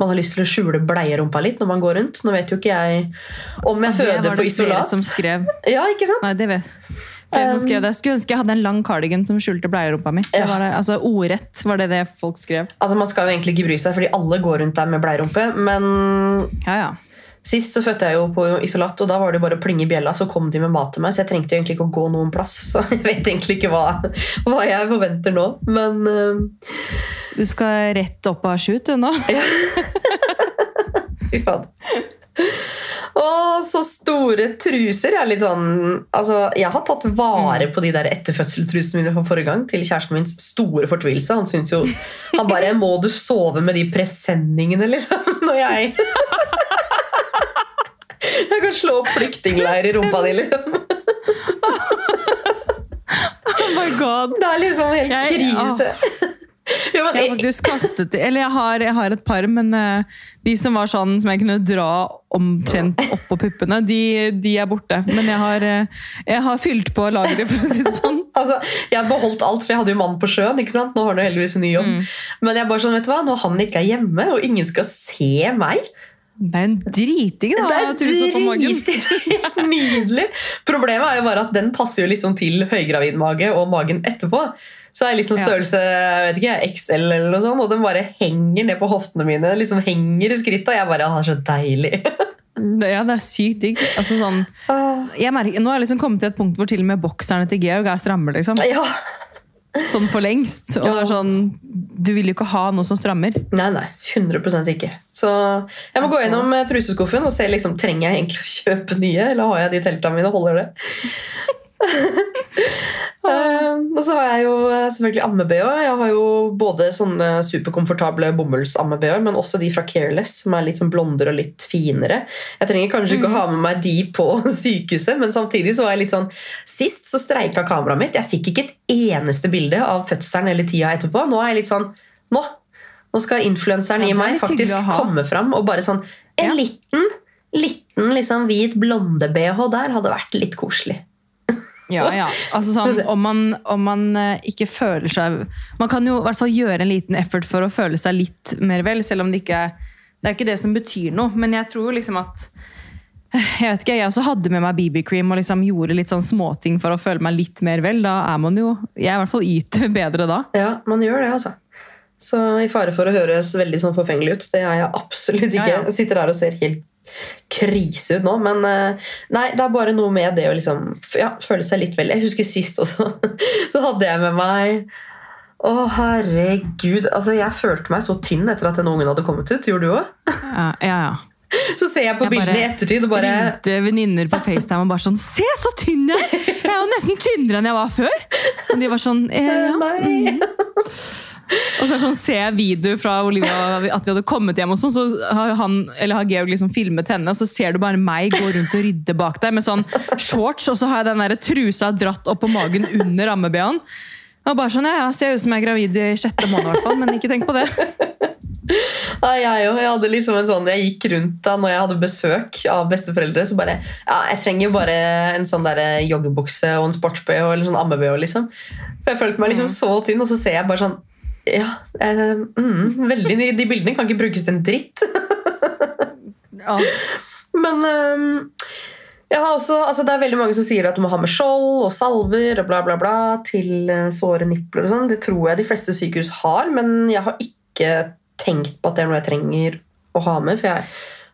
man har lyst til å skjule bleierumpa litt når man går rundt. Nå vet jo ikke jeg om jeg føder på isolat. det var flere isolat. Som skrev. Ja, ikke sant? Nei, det vet Flere som skrev det. Skulle ønske jeg hadde en lang cardigan som skjulte bleierumpa mi. Det Ja. var det, altså Ordrett var det det folk skrev. Altså, Man skal jo egentlig ikke bry seg, fordi alle går rundt der med bleierumpe. Men Ja, ja. sist så fødte jeg jo på isolat, og da var det bare å plinge i bjella, så kom de med mat til meg. Så jeg trengte egentlig ikke å gå noen plass. <laughs> Så jeg vet egentlig ikke hva, hva jeg forventer nå. Men uh... Du skal rett opp av shoot, du nå. <laughs> Fy faen. Å, så store truser. Jeg er litt sånn Altså, jeg har tatt vare på de der etterfødseltrusene mine fra forrige gang til kjæresten min store fortvilelse. Han syns jo Han bare 'Må du sove med de presenningene', liksom? <laughs> Når jeg <laughs> Jeg kan slå opp flyktningleir i rumpa di, liksom. <laughs> Oh my god. Det er liksom helt Jeg- krise. Ja, men, Jeg har faktisk kastet det. Eller jeg har, jeg har et par, men eh, de som var sånn som jeg kunne dra omtrent oppå puppene, de, de er borte. Men jeg har, eh, jeg har fylt på lageret, for å si det sånn. <laughs> Altså, Jeg beholdt alt, for jeg hadde jo mann på sjøen. ikke sant? Nå har han heldigvis en ny jobb. Mm. Men jeg bare sånn, vet du hva? når han ikke er hjemme, og ingen skal se meg Det er en driting, da. Det er truse på magen. drit- <laughs> helt nydelig! Problemet er jo bare at den passer jo liksom til høygravid mage og magen etterpå. Så det er liksom størrelse jeg vet ikke, XL, eller noe sånt, og den bare henger ned på hoftene mine. liksom henger i skrittet, og jeg bare «Å, Det er så deilig. Ja, det er sykt digg. Altså, sånn, jeg merker, nå har jeg liksom kommet til et punkt hvor til og med bokserne til Georg er stramme. Liksom. Ja. Sånn for lengst. Og det er sånn, du vil jo ikke ha noe som strammer. Nei, nei. 100% ikke. Så jeg må gå gjennom eh, truseskuffen og se liksom, trenger jeg egentlig å kjøpe nye, eller har jeg de teltene mine og holder det. <laughs> Eh, og så har jeg jo eh, selvfølgelig amme-BH. Jeg har jo både sånne superkomfortable bomullsamme-BH-er, men også de fra Careless, som er litt sånn blondere og litt finere. Jeg trenger kanskje ikke å ha med meg de på <laughs> sykehuset, men samtidig så var jeg litt sånn Sist så streika kameraet mitt. Jeg fikk ikke et eneste bilde av fødselen eller tida etterpå. Nå er jeg litt sånn Nå! Nå skal influenseren Ja, i meg faktisk komme fram og bare sånn En Ja. liten, liten liksom hvit blonde-BH der hadde vært litt koselig. Ja, ja. Altså sånn, om man, om man eh, ikke føler seg Man kan jo i hvert fall gjøre en liten effort for å føle seg litt mer vel, selv om det ikke Det er ikke det som betyr noe, men jeg tror liksom at jeg vet ikke, jeg også hadde med meg BB-cream og liksom gjorde litt sånn småting for å føle meg litt mer vel. Da er man jo Jeg er i hvert fall yter <laughs> bedre da. Ja, man gjør det, altså. Så i fare for å høres veldig sånn forfengelig ut, det er jeg absolutt ikke. Ja, ja. Jeg sitter her og ser helt krise ut nå. Men eh, nei, det er bare noe med det å liksom, ja, føle seg litt vel. Jeg husker sist også. <laughs> Så hadde jeg med meg Å, herregud. Altså, jeg følte meg så tynn etter at den ungen hadde kommet ut. Gjorde du òg? Ja, ja, ja. <laughs> Så ser jeg på Jeg bildene i ettertid og bare Ringte venninner på FaceTime og bare sånn Se, så tynn jeg er! Jeg er jo nesten tynnere enn jeg var før! Og de var sånn eh, ja. Nei. Og så sånn, ser jeg video fra Olivia at vi hadde kommet hjem, og sånn, så har, han, eller har Georg liksom filmet henne, og så ser du bare meg gå rundt og rydde bak deg med sånn shorts, og så har jeg den der trusa dratt opp på magen under ammebh-en. Og bare sånn, ja, ja, Ser ut som jeg er gravid i sjette måned, i hvert fall, men ikke tenk på det. Jeg, jo, jeg hadde liksom en sånn Jeg gikk rundt da når jeg hadde besøk av besteforeldre. Så bare Ja, jeg trenger jo bare en sånn der joggebukse og en sports-BH eller sånn amme-BH, liksom. For jeg følte meg liksom så tynn, og så ser jeg bare sånn Ja, eh, mm, veldig, de, de bildene kan ikke brukes til en dritt. <laughs> Ja. Men um, jeg har også, altså det er veldig mange som sier at du må ha med skjold og salver og bla bla bla til eh, såre nipler. og sånn. Det tror jeg de fleste sykehus har, men jeg har ikke tenkt på at det er noe jeg trenger å ha med. for jeg,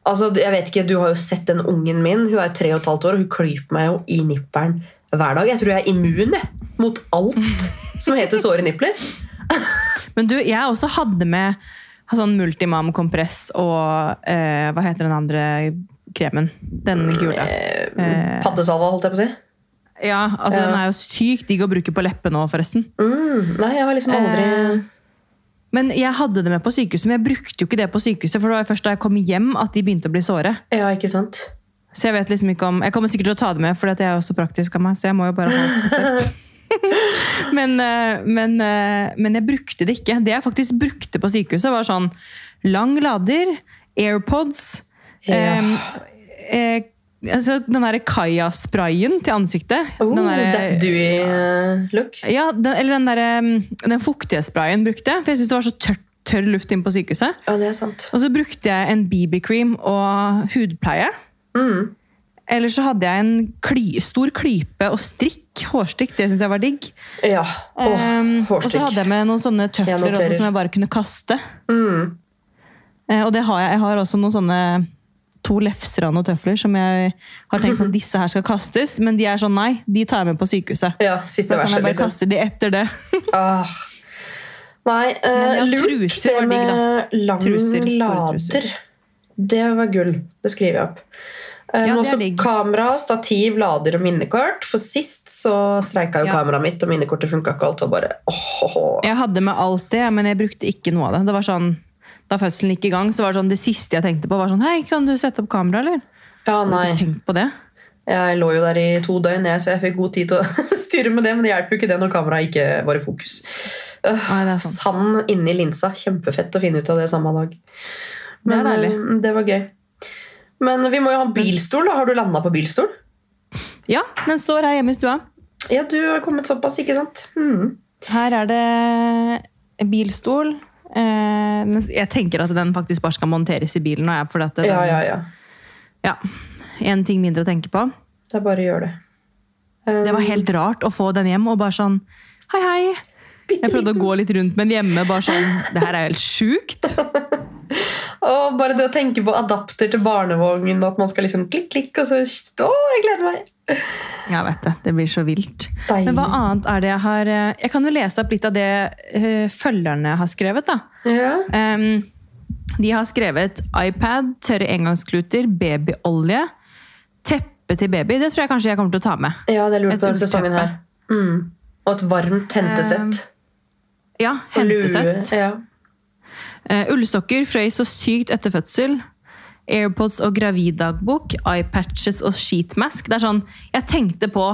altså jeg vet ikke, Du har jo sett den ungen min. Hun er tre og et halvt år, og hun klyper meg jo i nipperen hver dag. Jeg tror jeg er immun jeg, mot alt som heter såre nipler. <laughs> Men du, jeg også hadde med sånn multimam-kompress og eh, Hva heter den andre kremen? Den gule. Eh, Pattesalva, holdt jeg på å si. Ja, altså Ja. Den er jo sykt digg å bruke på leppene òg, forresten. Mm, nei, jeg har liksom aldri Eh, Men jeg hadde det med på sykehuset, men jeg brukte jo ikke det på sykehuset. For det var først da jeg kom hjem at de begynte å bli såre. Ja, ikke sant? Så jeg vet liksom ikke om Jeg kommer sikkert til å ta det med, for jeg er jo så praktisk av meg. Så jeg må jo bare ha det <laughs> men, eh, men, eh, men jeg brukte det ikke. Det jeg faktisk brukte på sykehuset, var sånn lang lader, AirPods Ja. eh, altså, Den derre Kaja-sprayen til ansiktet. Oh, den der, that Dewey-look. ja, den, eller den, der, Den den fuktighetssprayen brukte jeg. For jeg syntes det var så tørt, tørr luft inne på sykehuset. Ja, det er sant. Og så brukte jeg en BB-cream og hudpleie. Mm. Eller så hadde jeg en kly, stor klype og strikk. Hårstrikk, det syns jeg var digg. Ja. Åh, um, og så hadde jeg med noen sånne tøfler jeg også, som jeg bare kunne kaste. Mm. Uh, og det har jeg. Jeg har også noen sånne to lefser av noen tøfler som jeg har tenkt sånn, disse her skal kastes, men de er sånn nei, de tar jeg med på sykehuset. Ja, siste Da kan verset, jeg bare liksom. kaste de etter det. <laughs> Ah. Nei, uh, lurt truser det med lang Truser, lader. Det var gull. Det skriver jeg opp. Eh, Ja, også kamera, stativ, lader og minnekort. For sist så streika jo Ja. kameraet mitt, og minnekortet funka ikke. Alt var bare oh, oh. Jeg hadde med alt det, men jeg brukte ikke noe av det. Det var sånn, Da fødselen gikk i gang, så var det sånn, det siste jeg tenkte på, var sånn Hei, kan du sette opp kamera, eller? Ja, nei. tenkt på det. Jeg lå jo der i to døgn, jeg, så jeg fikk god tid til å <laughs> styre med det. Men det hjelper jo ikke det når kameraet ikke var i fokus. Nei. Sand inni linsa. Kjempefett å finne ut av det samme dag. Men Det er deilig. øh, det var gøy. Men vi må jo ha bilstol. da. Har du landa på bilstol? Ja, den står her hjemme i stua. Ja, du har kommet såpass, ikke sant? Mm. Her er det bilstol. Eh, jeg tenker at den faktisk bare skal monteres i bilen. jeg, fordi at den, Ja, ja, ja. ja, En ting mindre å tenke på. Det er bare å gjøre det. Um, Det var helt rart å få den hjem og bare sånn Hei, hei. Jeg prøvde å gå litt rundt med den hjemme. bare sånn, Det her er helt sjukt. <laughs> Og bare det å tenke på adapter til barnevogn, at man skal liksom klikk, klikk, og så Å, jeg gleder meg! Jeg vet det. Det blir så vilt. Deilig. Men hva annet er det jeg har eh, Jeg kan jo lese opp litt av det eh, følgerne har skrevet. da. Ja. Um, de har skrevet iPad, tørre engangskluter, babyolje, teppe til baby. Det tror jeg kanskje jeg kommer til å ta med. ja, det lurer på denne sesongen her. Mm. Og et varmt hentesett. Ja, Og lue. hentesett. Ja. Eh, ullsokker frøys så sykt etter fødsel. Airpods og graviddagbok. Eyepatches og sheetmask. Det er sånn, Jeg tenkte på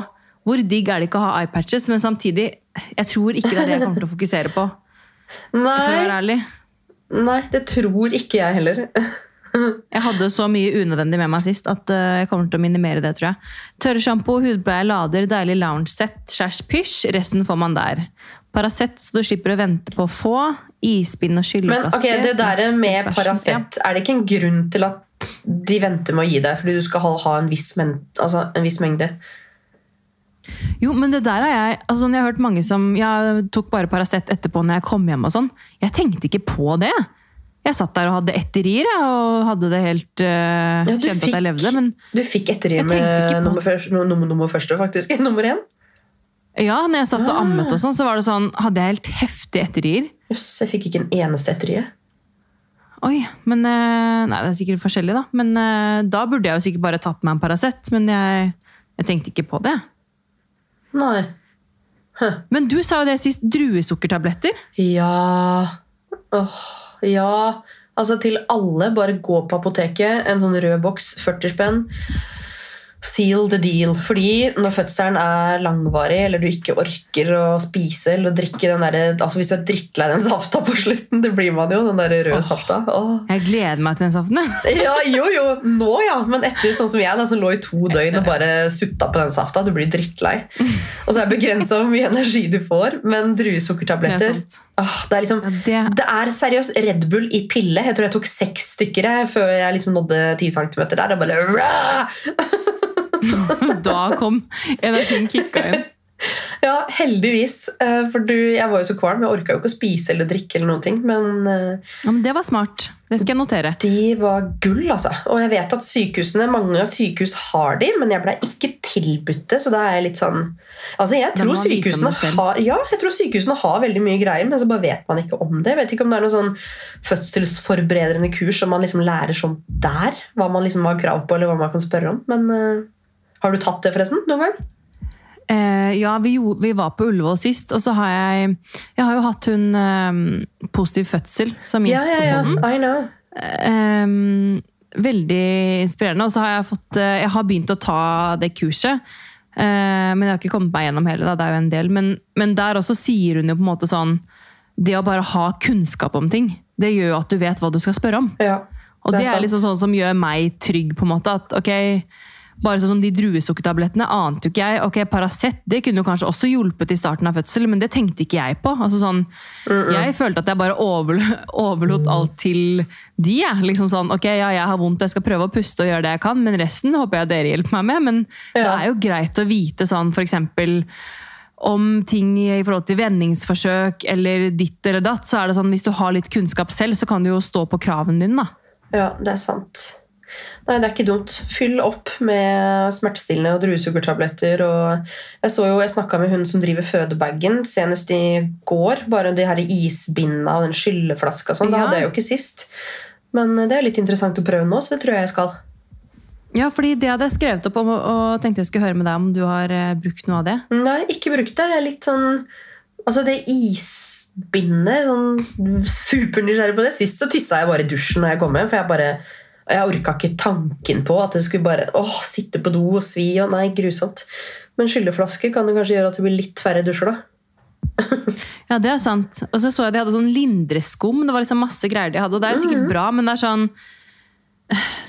hvor digg er det ikke å ha eyepatches, men samtidig jeg tror ikke det er det jeg kommer til å fokusere på. <laughs> For å Nei, være ærlig. nei, det tror ikke jeg heller. <laughs> Jeg hadde så mye unødvendig med meg sist at eh, jeg kommer til å minimere det. tror jeg. Tørrsjampo, hudpleie, lader, deilig lounge-sett, skjærs pysj. Resten får man der. Paracet så du slipper å vente på å få. Ispinn og Men skylleflaske. ok, det der med. Paracet, er det ikke en grunn til at de venter med å gi deg fordi du skal ha, ha en, viss men, altså en viss mengde? Jo, men det der har jeg altså, sånn, Jeg har hørt mange som jeg tok bare Paracet etterpå når jeg kom hjem. og sånn. Jeg tenkte ikke på det. Jeg satt der og hadde etterier og hadde det helt uh, Ja, du fikk, at jeg levde. Men Du fikk etterier med nummer, nummer, nummer første, faktisk. <laughs> Nummer én. Ja, når jeg satt og ammet, og sånn, så var det sånn, hadde jeg helt heftige etterier. Jøss, jeg fikk ikke en eneste etterie. Oi, men eh, Nei, det er sikkert forskjellig, da. Men eh, da burde jeg jo sikkert bare tatt meg en Paracet. Men jeg, jeg tenkte ikke på det. Nei. Men du sa jo det sist. Druesukkertabletter. Ja Åh, Ja. Altså til alle, bare gå på apoteket. En sånn rød boks, 40 spenn. Seal the deal. Fordi når fødselen er langvarig, eller du ikke orker å spise eller drikke den der, altså Hvis du er drittlei den safta på slutten, det blir man jo, den der røde Åh. safta. Åh. Jeg gleder meg til den saften. <laughs> Ja, jo, jo, nå ja. Men etter sånn som jeg, da, som lå i to døgn og bare sutta på den safta, du blir drittlei. Og så er det begrensa hvor mye energi du får. Men er druesukkertabletter åh, Det er liksom Ja, det, det er seriøst Red Bull i pille. Jeg tror jeg tok seks stykker jeg, før jeg liksom nådde 10 centimeter der. Det bare! <laughs> <laughs> da kom energien kicka inn. Ja, heldigvis. Eh, For du, jeg var jo så kvalm. Jeg orka jo ikke å spise eller drikke. eller noen ting, Men eh, Ja, men det var smart. Det skal jeg notere. de var gull, altså. Og jeg vet at sykehusene, mange sykehus har de, men jeg ble ikke tilbudt det. Så da er jeg litt sånn Altså, jeg tror sykehusene har Ja, jeg tror sykehusene har veldig mye greier, men så bare vet man ikke om det. Jeg vet ikke om det er noen sånn fødselsforberedende kurs som man liksom lærer sånn der. Hva man liksom har krav på, eller hva man kan spørre om. Men eh, har du tatt det, forresten? Noen gang? Eh, ja, vi, gjorde, vi var på Ullevål sist, og så har jeg Jeg har jo hatt hun eh, positiv fødsel som Ja, gjest ja, ja. podden. I know. Eh, veldig inspirerende. Og så har jeg fått eh, Jeg har begynt å ta det kurset. Eh, men jeg har ikke kommet meg gjennom hele, da. det er jo en del. Men, men der også sier hun jo på en måte sånn Det å bare ha kunnskap om ting, det gjør jo at du vet hva du skal spørre om. Ja. Og Det det er er, liksom sånn som gjør meg trygg, på en måte. At ok, bare sånn som de druesukkertablettene ante jo ikke jeg. Ok, Paracet det kunne jo kanskje også hjulpet i starten av fødsel, men det tenkte ikke jeg på. Altså sånn, Jeg følte at jeg bare over, overlot alt til de. jeg. Liksom sånn, ok, ja, jeg har vondt, jeg skal prøve å puste og gjøre det jeg kan, men resten håper jeg dere hjelper meg med. Men det er jo greit å vite sånn eksempel om ting i forhold til vendingsforsøk eller ditt eller datt, så er det sånn hvis du har litt kunnskap selv, så kan du jo stå på kravene dine. da. Ja, det er sant. Nei, det er ikke dumt. Fyll opp med smertestillende og druesukkertabletter. Og jeg så jo, jeg snakka med hun som driver fødebagen senest i går. Bare de her isbindene og den skylleflaska og sånn. Det Ja. hadde jeg jo ikke sist. Men det er litt interessant å prøve nå, så det tror jeg jeg skal. Ja, fordi det hadde jeg skrevet opp om, og tenkte jeg skulle høre med deg om du har eh, brukt noe av det. Nei, ikke brukt det. Jeg er litt sånn Altså, det isbindet Sånn supernysgjerrig på det. Sist så tissa jeg bare i dusjen når jeg kom hjem, for jeg bare jeg orka ikke tanken på at det skulle bare åh, sitte på do og svi. og Nei, grusomt. Men skylleflaske kan det kanskje gjøre at det blir litt færre dusjer, da. <laughs> Ja, det er sant. Og så så jeg de hadde sånn lindreskum. Det var liksom masse greier de hadde, og det er jo sikkert bra, men det er sånn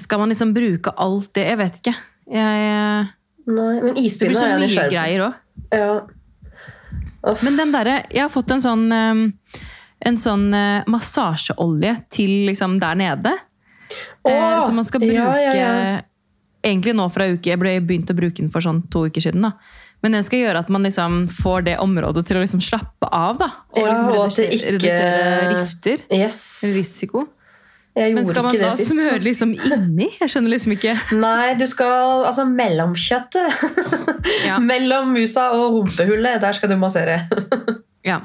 Skal man liksom bruke alt det? Jeg vet ikke. Jeg, Nei, Men det blir så mye greier òg. Ja. Men den derre Jeg har fått en sånn En sånn eh, massasjeolje til liksom der nede. Eh, som man skal bruke ja, ja, ja. egentlig nå fra uke. Jeg ble begynt å bruke den for sånn to uker siden. da. Men den skal gjøre at man liksom får det området til å liksom slappe av. da. Og liksom og redusere, ikke- redusere rifter. Yes. Risiko. Men skal man da smøre liksom inni? Jeg skjønner liksom ikke. Nei, du skal Altså mellomkjøttet. Ja, <laughs> Mellom musa og rumpehullet. Der skal du massere. ja.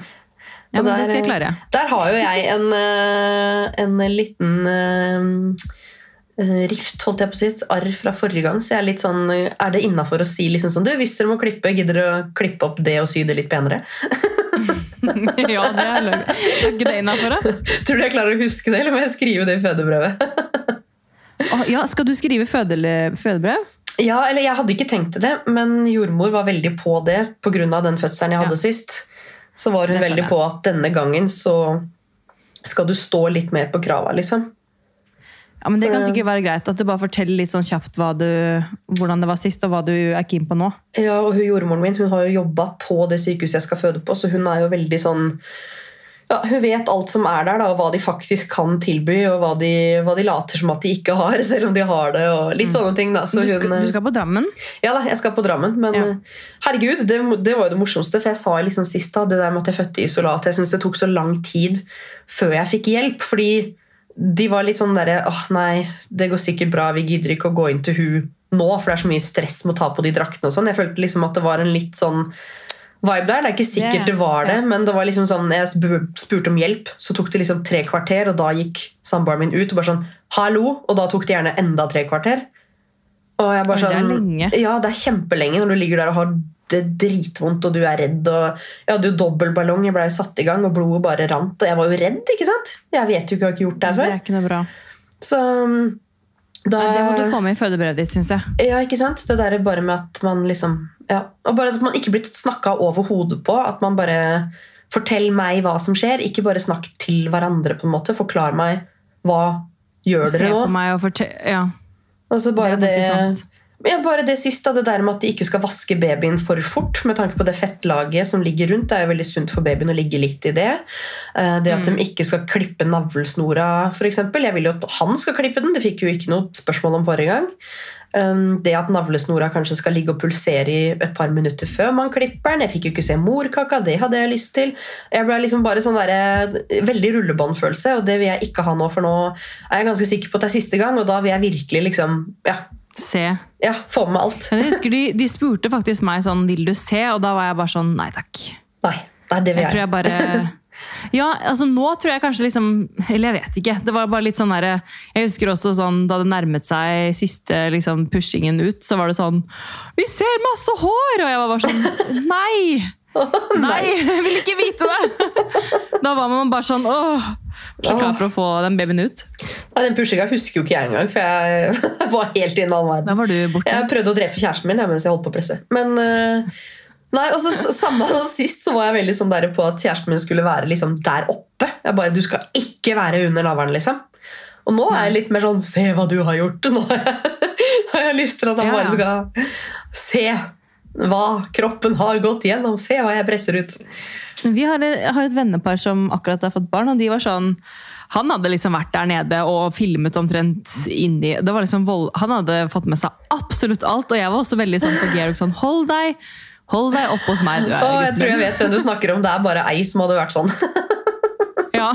Ja men der- det skal jeg klare. Der har jo jeg en, eh, en liten eh, eh, rift, holdt jeg på å si, et arr fra forrige gang. Så jeg er litt sånn, eh, er det innafor å si liksom sånn Du, hvis dere må klippe, gidder dere å klippe opp det og sy det litt penere? <laughs> ja, det er ikke det innafor, da? <laughs> Tror du jeg klarer å huske det, eller må jeg skrive det i fødebrevet? <laughs> Ja, skal du skrive fødebrev? Ja, eller jeg hadde ikke tenkt til det, men jordmor var veldig på det pga. den fødselen jeg hadde Ja. sist. Så var hun veldig på at denne gangen så skal du stå litt mer på krava, liksom. Ja, men Det kan sikkert være greit at du bare forteller litt sånn kjapt du, hvordan det var sist, og hva du er keen på nå. Ja, og hun jordmoren min hun har jo jobba på det sykehuset jeg skal føde på, så hun er jo veldig sånn ja, Hun vet alt som er der, da, og hva de faktisk kan tilby, og hva de, hva de later som at de ikke har, <laughs> selv om de har det. og Litt sånne ting. da. Så Mm. du, skal, hun, du skal på Drammen? Ja da, jeg skal på Drammen, men Ja. eh, herregud, det, det var jo det morsomste. For jeg sa liksom sist da, det der med at jeg fødte i isolat, jeg syns det tok så lang tid før jeg fikk hjelp. fordi de var litt sånn derre åh nei, det går sikkert bra, vi gidder ikke å gå inn til hun nå, for det er så mye stress med å ta på de draktene og sånn. Jeg følte liksom at det var en litt sånn vibe der. Det er ikke sikkert Det- var det, men det var liksom sånn, jeg spurte om hjelp, så tok det liksom tre kvarter, og da gikk samboeren min ut og bare sånn hallo, og da tok det gjerne enda tre kvarter. Og jeg bare sånn, det er sånn, lenge. Ja, det er kjempelenge når du ligger der og har det dritvondt og du er redd. og Jeg hadde jo dobbeltballong, jeg ble jo satt i gang, og blodet bare rant. Og jeg var jo redd, ikke sant? Jeg vet jo ikke, jeg har ikke gjort det her før. Det er ikke noe bra. Så da, det må du få med i fødebrevet ditt, syns jeg. Ja, ikke sant? Det der er bare med at man liksom ja. Og bare at man ikke blir snakka over hodet på. At man bare Fortell meg hva som skjer, ikke bare snakk til hverandre. på en måte. Forklar meg hva gjør dere nå. Se på meg og fortell Ja, Altså bare det det, ja, bare det siste, det der med at de ikke skal vaske babyen for fort, med tanke på det fettlaget som ligger rundt. Det er jo veldig sunt for babyen å ligge litt i det. Eh, Det at Mm. de ikke skal klippe navlesnora, f.eks. Jeg vil jo at han skal klippe den, det fikk jo ikke noe spørsmål om forrige gang. Um, Det at navlesnora kanskje skal ligge og pulsere i et par minutter før man klipper den. Jeg fikk jo ikke se morkaka, det hadde jeg lyst til. Jeg ble liksom bare sånn der, Veldig rullebåndfølelse, og det vil jeg ikke ha nå, for nå er jeg ganske sikker på at det er siste gang, og da vil jeg virkelig liksom Ja, se. ja få med alt. Men jeg husker de, de spurte faktisk meg sånn 'Vil du se?' Og da var jeg bare sånn Nei takk. Nei, nei det vil Jeg jeg. tror jeg bare Ja, altså nå tror jeg kanskje liksom Eller jeg vet ikke. Det var bare litt sånn derre Jeg husker også sånn da det nærmet seg siste liksom pushingen ut, så var det sånn 'Vi ser masse hår!' Og jeg var bare sånn <laughs> Nei! Nei, jeg vil ikke vite det! Da var man bare sånn åh, Så klar for å få den babyen ut. Nei, den pushinga husker jo ikke jeg engang, for jeg <laughs> var helt i en annen verden. Da var du borte. Jeg prøvde å drepe kjæresten min jeg, mens jeg holdt på å presse. Men eh, nei, og så samme <laughs> sist så var jeg veldig sånn der på at kjæresten min skulle være liksom der oppe. Jeg bare, Du skal ikke være under navlen, liksom. Og nå er jeg litt mer sånn Se hva du har gjort! Nå har jeg, <laughs> har jeg lyst til at han Ja. bare skal se hva kroppen har gått gjennom. Se hva jeg presser ut. Vi har, jeg har et vennepar som akkurat har fått barn, og de var sånn han hadde liksom vært der nede og filmet omtrent inni det var liksom vold, Han hadde fått med seg absolutt alt, og jeg var også veldig sånn på Georg sånn Hold deg hold deg oppe hos meg. Du er Å, jeg tror jeg vet hvem du snakker om. Det er bare ei som hadde vært sånn. <laughs> Ja.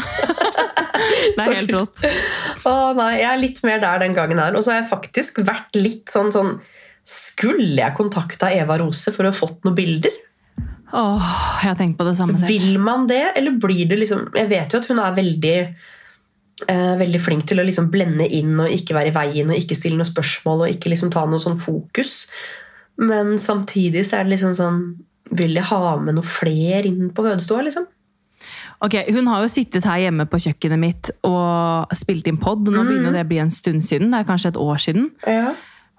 Det er helt rått. Å nei, Jeg er litt mer der den gangen her. Og så har jeg faktisk vært litt sånn sånn Skulle jeg kontakta Eva Rose for å ha fått noen bilder? Åh, jeg har tenkt på det samme selv. Vil man det, eller blir det liksom Jeg vet jo at hun er veldig eh, veldig flink til å liksom blende inn og ikke være i veien og ikke stille noen spørsmål og ikke liksom ta noe sånn fokus. Men samtidig så er det liksom sånn Vil jeg ha med noe flere inn på fødestua? liksom? Ok, Hun har jo sittet her hjemme på kjøkkenet mitt og spilt inn pod. Nå begynner det å bli en stund siden. Det er kanskje et år siden. Ja.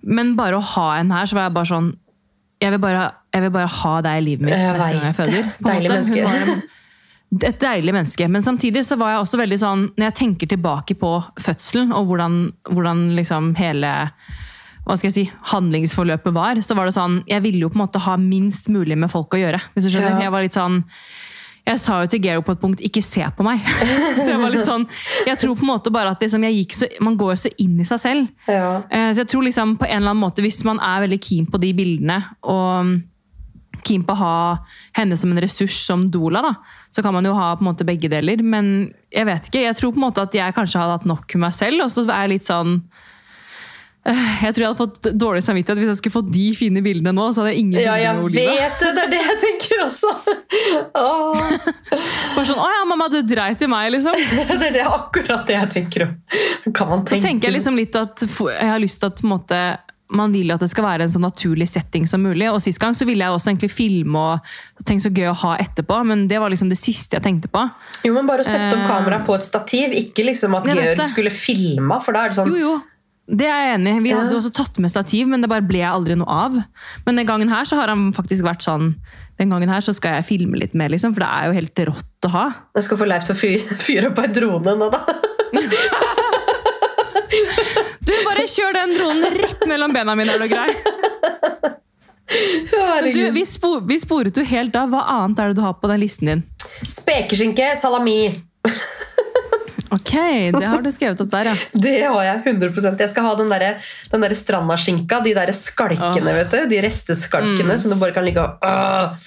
Men bare å ha en her, så var jeg bare sånn Jeg vil bare, jeg vil bare ha deg i livet mitt Jeg vet. jeg føder. Deilig måte. Menneske. Et deilig menneske. Men samtidig så var jeg også veldig sånn Når jeg tenker tilbake på fødselen og hvordan, hvordan liksom hele hva skal jeg si, handlingsforløpet var, så var det sånn Jeg ville jo på en måte ha minst mulig med folk å gjøre. hvis du skjønner. Ja. Jeg var litt sånn jeg sa jo til Gero på et punkt 'ikke se på meg'. <laughs> så jeg var litt sånn, jeg tror på en måte bare at liksom så, Man går jo så inn i seg selv. Ja. Eh, Så jeg tror liksom på en eller annen måte, hvis man er veldig keen på de bildene, og keen på å ha henne som en ressurs som doula, da, så kan man jo ha på en måte begge deler. Men jeg vet ikke, jeg tror på en måte at jeg kanskje hadde hatt nok med meg selv, og så er jeg litt sånn eh, jeg tror jeg hadde fått dårlig samvittighet hvis jeg skulle fått de fine bildene nå. så hadde jeg ingen Ja, jeg vet det! Det er det jeg tenker også. <laughs> Åh, Bare sånn, å ja, mamma, du dreit i meg, liksom. <laughs> det er det akkurat det jeg tenker om. Kan man Så tenke tenker jeg liksom litt at jeg har lyst til at på en måte, man vil at det skal være en så naturlig setting som mulig. Og Sist gang så ville jeg også egentlig filme og tenke så gøy å ha etterpå, men det var liksom det siste jeg tenkte på. Jo, men Bare å sette opp Eh. kamera på et stativ, ikke liksom at Jeg Georg skulle filma. For da er det sånn Jo, jo, det er jeg enig i. Vi hadde også tatt med stativ, men det bare ble aldri noe av. Men den gangen her så har han faktisk vært sånn den gangen her så skal jeg filme litt mer, liksom, for det er jo helt rått å ha. Jeg skal få Leif til å <laughs> fyre opp ei drone nå, da. <laughs> Bare kjør den dronen rett mellom bena mine, er du grei? Du, vi, spo, vi sporet jo helt av. Hva annet er det du har på den listen din? Spekeskinke, salami. Ok, det har du skrevet opp der, ja. <laughs> Det har jeg 100% Jeg skal ha den der, den der strandaskinka, de derre skalkene, oh. vet du. De resteskalkene som du bare kan ligge og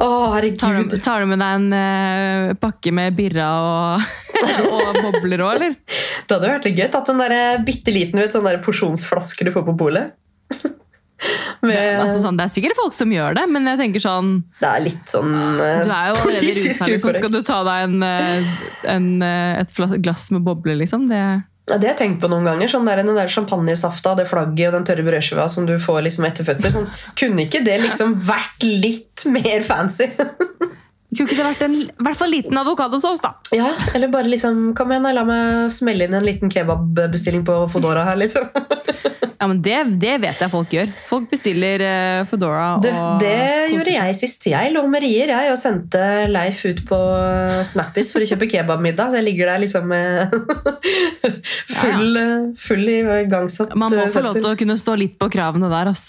Åh, herregud. Tar du, tar du med deg en uh, pakke med birra og, <laughs> og bobler òg, eller? Det hadde vært litt gøy. Tatt en der bitte liten vet, sånn der porsjonsflasker du får på polet. <laughs> Med, Altså, sånn, det er sikkert folk som gjør det, men jeg tenker sånn det er litt sånn uh, Du er jo allerede rusa, så Skal du ta deg en, eh, en, eh, et glass med bobler, liksom? Det, Ja, det har jeg tenkt på noen ganger. Sånn der, den der champagnesafta, det flagget og den tørre brødskiva som du får liksom etter fødsel. Sånn, kunne ikke det liksom vært litt mer fancy? <laughs> kunne ikke det vært en i hvert fall liten avokadosaus, da? ja, Eller bare liksom Kom igjen, la meg smelle inn en liten kebabbestilling på Fodora her, liksom. <laughs> Ja, men det, det vet jeg folk gjør. Folk bestiller uh, Fodora og det det gjorde jeg sist. Jeg lå med rier jeg, og sendte Leif ut på Snappis for å kjøpe kebabmiddag. Så jeg ligger der liksom med <laughs> full, full igangsatt Man må eh, få lov til å kunne stå litt på kravene der, ass.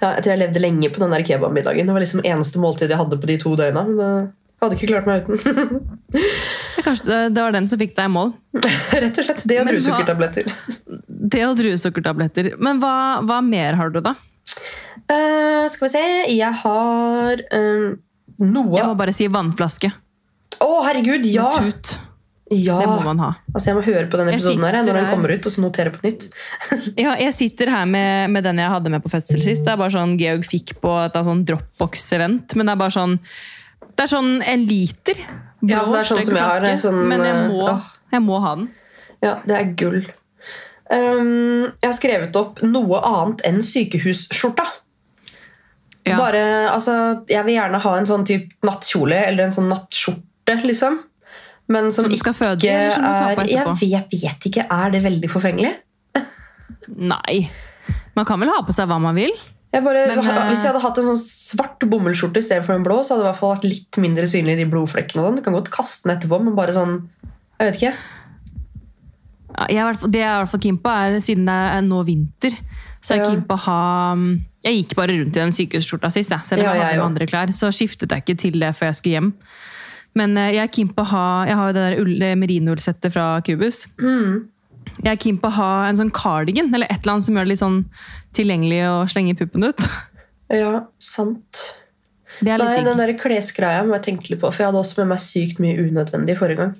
Ja, jeg tror jeg levde lenge på den der kebabmiddagen. Det var liksom eneste måltid jeg hadde på de to døgna. Men det hadde ikke klart meg uten. <laughs> Men Kanskje det, var den som fikk deg i mål. <laughs> Rett og slett. Det og druesukkertabletter. <laughs> Det og druesukkertabletter. Men hva, hva mer har du, da? Uh, skal vi se Jeg har uh, noe Jeg må bare si vannflaske. Å, herregud! Ja! Med tut. Ja. Det må man ha. Altså, jeg må høre på denne episoden her når den kommer ut, og så notere på nytt. <laughs> Ja, jeg sitter her med, med den jeg hadde med på fødsel sist. Det er bare sånn Georg fikk på et sånn Dropbox-event. Men det er bare sånn Det er sånn en liter. Blå, Ja, det er sånn som jeg har, sånn, men jeg må, øh, jeg må ha den. Ja, det er gull. Um, jeg har skrevet opp noe annet enn sykehusskjorta. Ja. Bare, altså, jeg vil gjerne ha en sånn type nattkjole eller en sånn nattskjorte, liksom. Men som, Som skal ikke føde i, som er jeg vet, jeg vet ikke. Er det veldig forfengelig? <laughs> Nei. Man kan vel ha på seg hva man vil? Jeg bare, Men, eh, hvis jeg hadde hatt en sånn svart bomullsskjorte istedenfor en blå, så hadde det i hvert fall vært litt mindre synlig de blodflekkene. og sånn. Du kan godt kaste den etterpå, men bare sånn Jeg vet ikke. Jeg er, i det jeg er i hvert fall keen på, er siden det er nå vinter, så er jeg Ja. keen på å ha mm, Jeg gikk bare rundt i den sykehusskjorta sist, selv om Ja, jeg hadde ja, andre klær. Så skiftet jeg ikke til det før jeg skulle hjem. Men eh, jeg er keen på å ha Jeg har jo det der merinoullsettet fra Cubus. Mm. Jeg er keen på å ha en sånn cardigan eller et eller annet som gjør det litt sånn tilgjengelig å slenge puppen ut. Ja, sant. Det er litt Nei, digg. den der klesgreia må jeg tenke litt på, for jeg hadde også med meg sykt mye unødvendig forrige gang.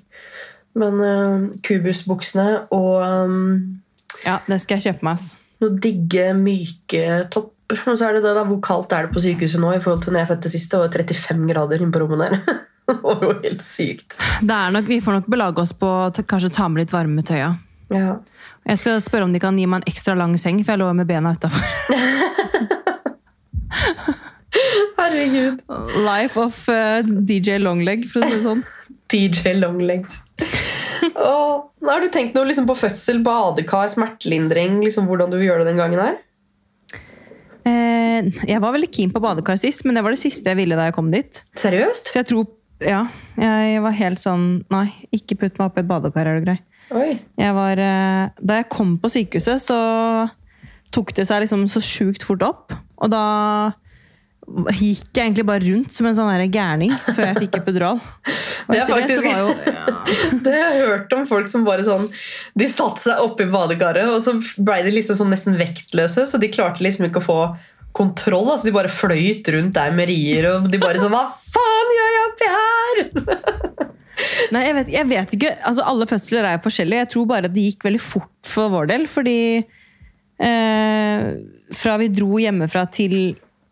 Men uh, kubusbuksene og um, Ja, det skal jeg kjøpe meg. ass. noen digge, myke topper. Og så er det det da, hvor kaldt er det på sykehuset nå i forhold til når jeg fødte sist? Det var 35 grader inne på rommet der. <laughs> <laughs> det var jo helt sykt. Nok, vi får nok belage oss på å ta- kanskje ta med litt varme tøya. Ja. Jeg skal spørre om de kan gi meg en ekstra lang seng, for jeg lå med bena utafor. <laughs> Herregud. Life of uh, DJ Longleg, for å si det sånn. <laughs> DJ Longlegs. Og, har du tenkt noe liksom, på fødsel, badekar, smertelindring? Liksom, hvordan du vil gjøre det den gangen her? Eh, jeg var veldig keen på badekar sist, men det var det siste jeg ville da jeg kom dit. Seriøst? Så jeg tror Ja, jeg var helt sånn Nei, ikke putt meg oppi et badekar, er du grei. Jeg var, eh, da jeg kom på sykehuset, så tok det seg liksom så sjukt fort opp. Og da gikk jeg egentlig bare rundt som en sånn gærning før jeg fikk epidural. <laughs> Det er faktisk- det, jo, ja. <laughs> Det har jeg hørt om folk som bare sånn De satte seg oppi badekaret, og så ble de liksom sånn nesten vektløse, så de klarte liksom ikke å få kontroll. Altså de bare fløyt rundt der med rier, og de bare sånn Hva faen gjør jeg oppi her?! <laughs> Nei, jeg vet, jeg vet ikke. Altså, alle fødsler er forskjellige. Jeg tror bare det gikk veldig fort for vår del. Fordi eh, fra vi dro hjemmefra til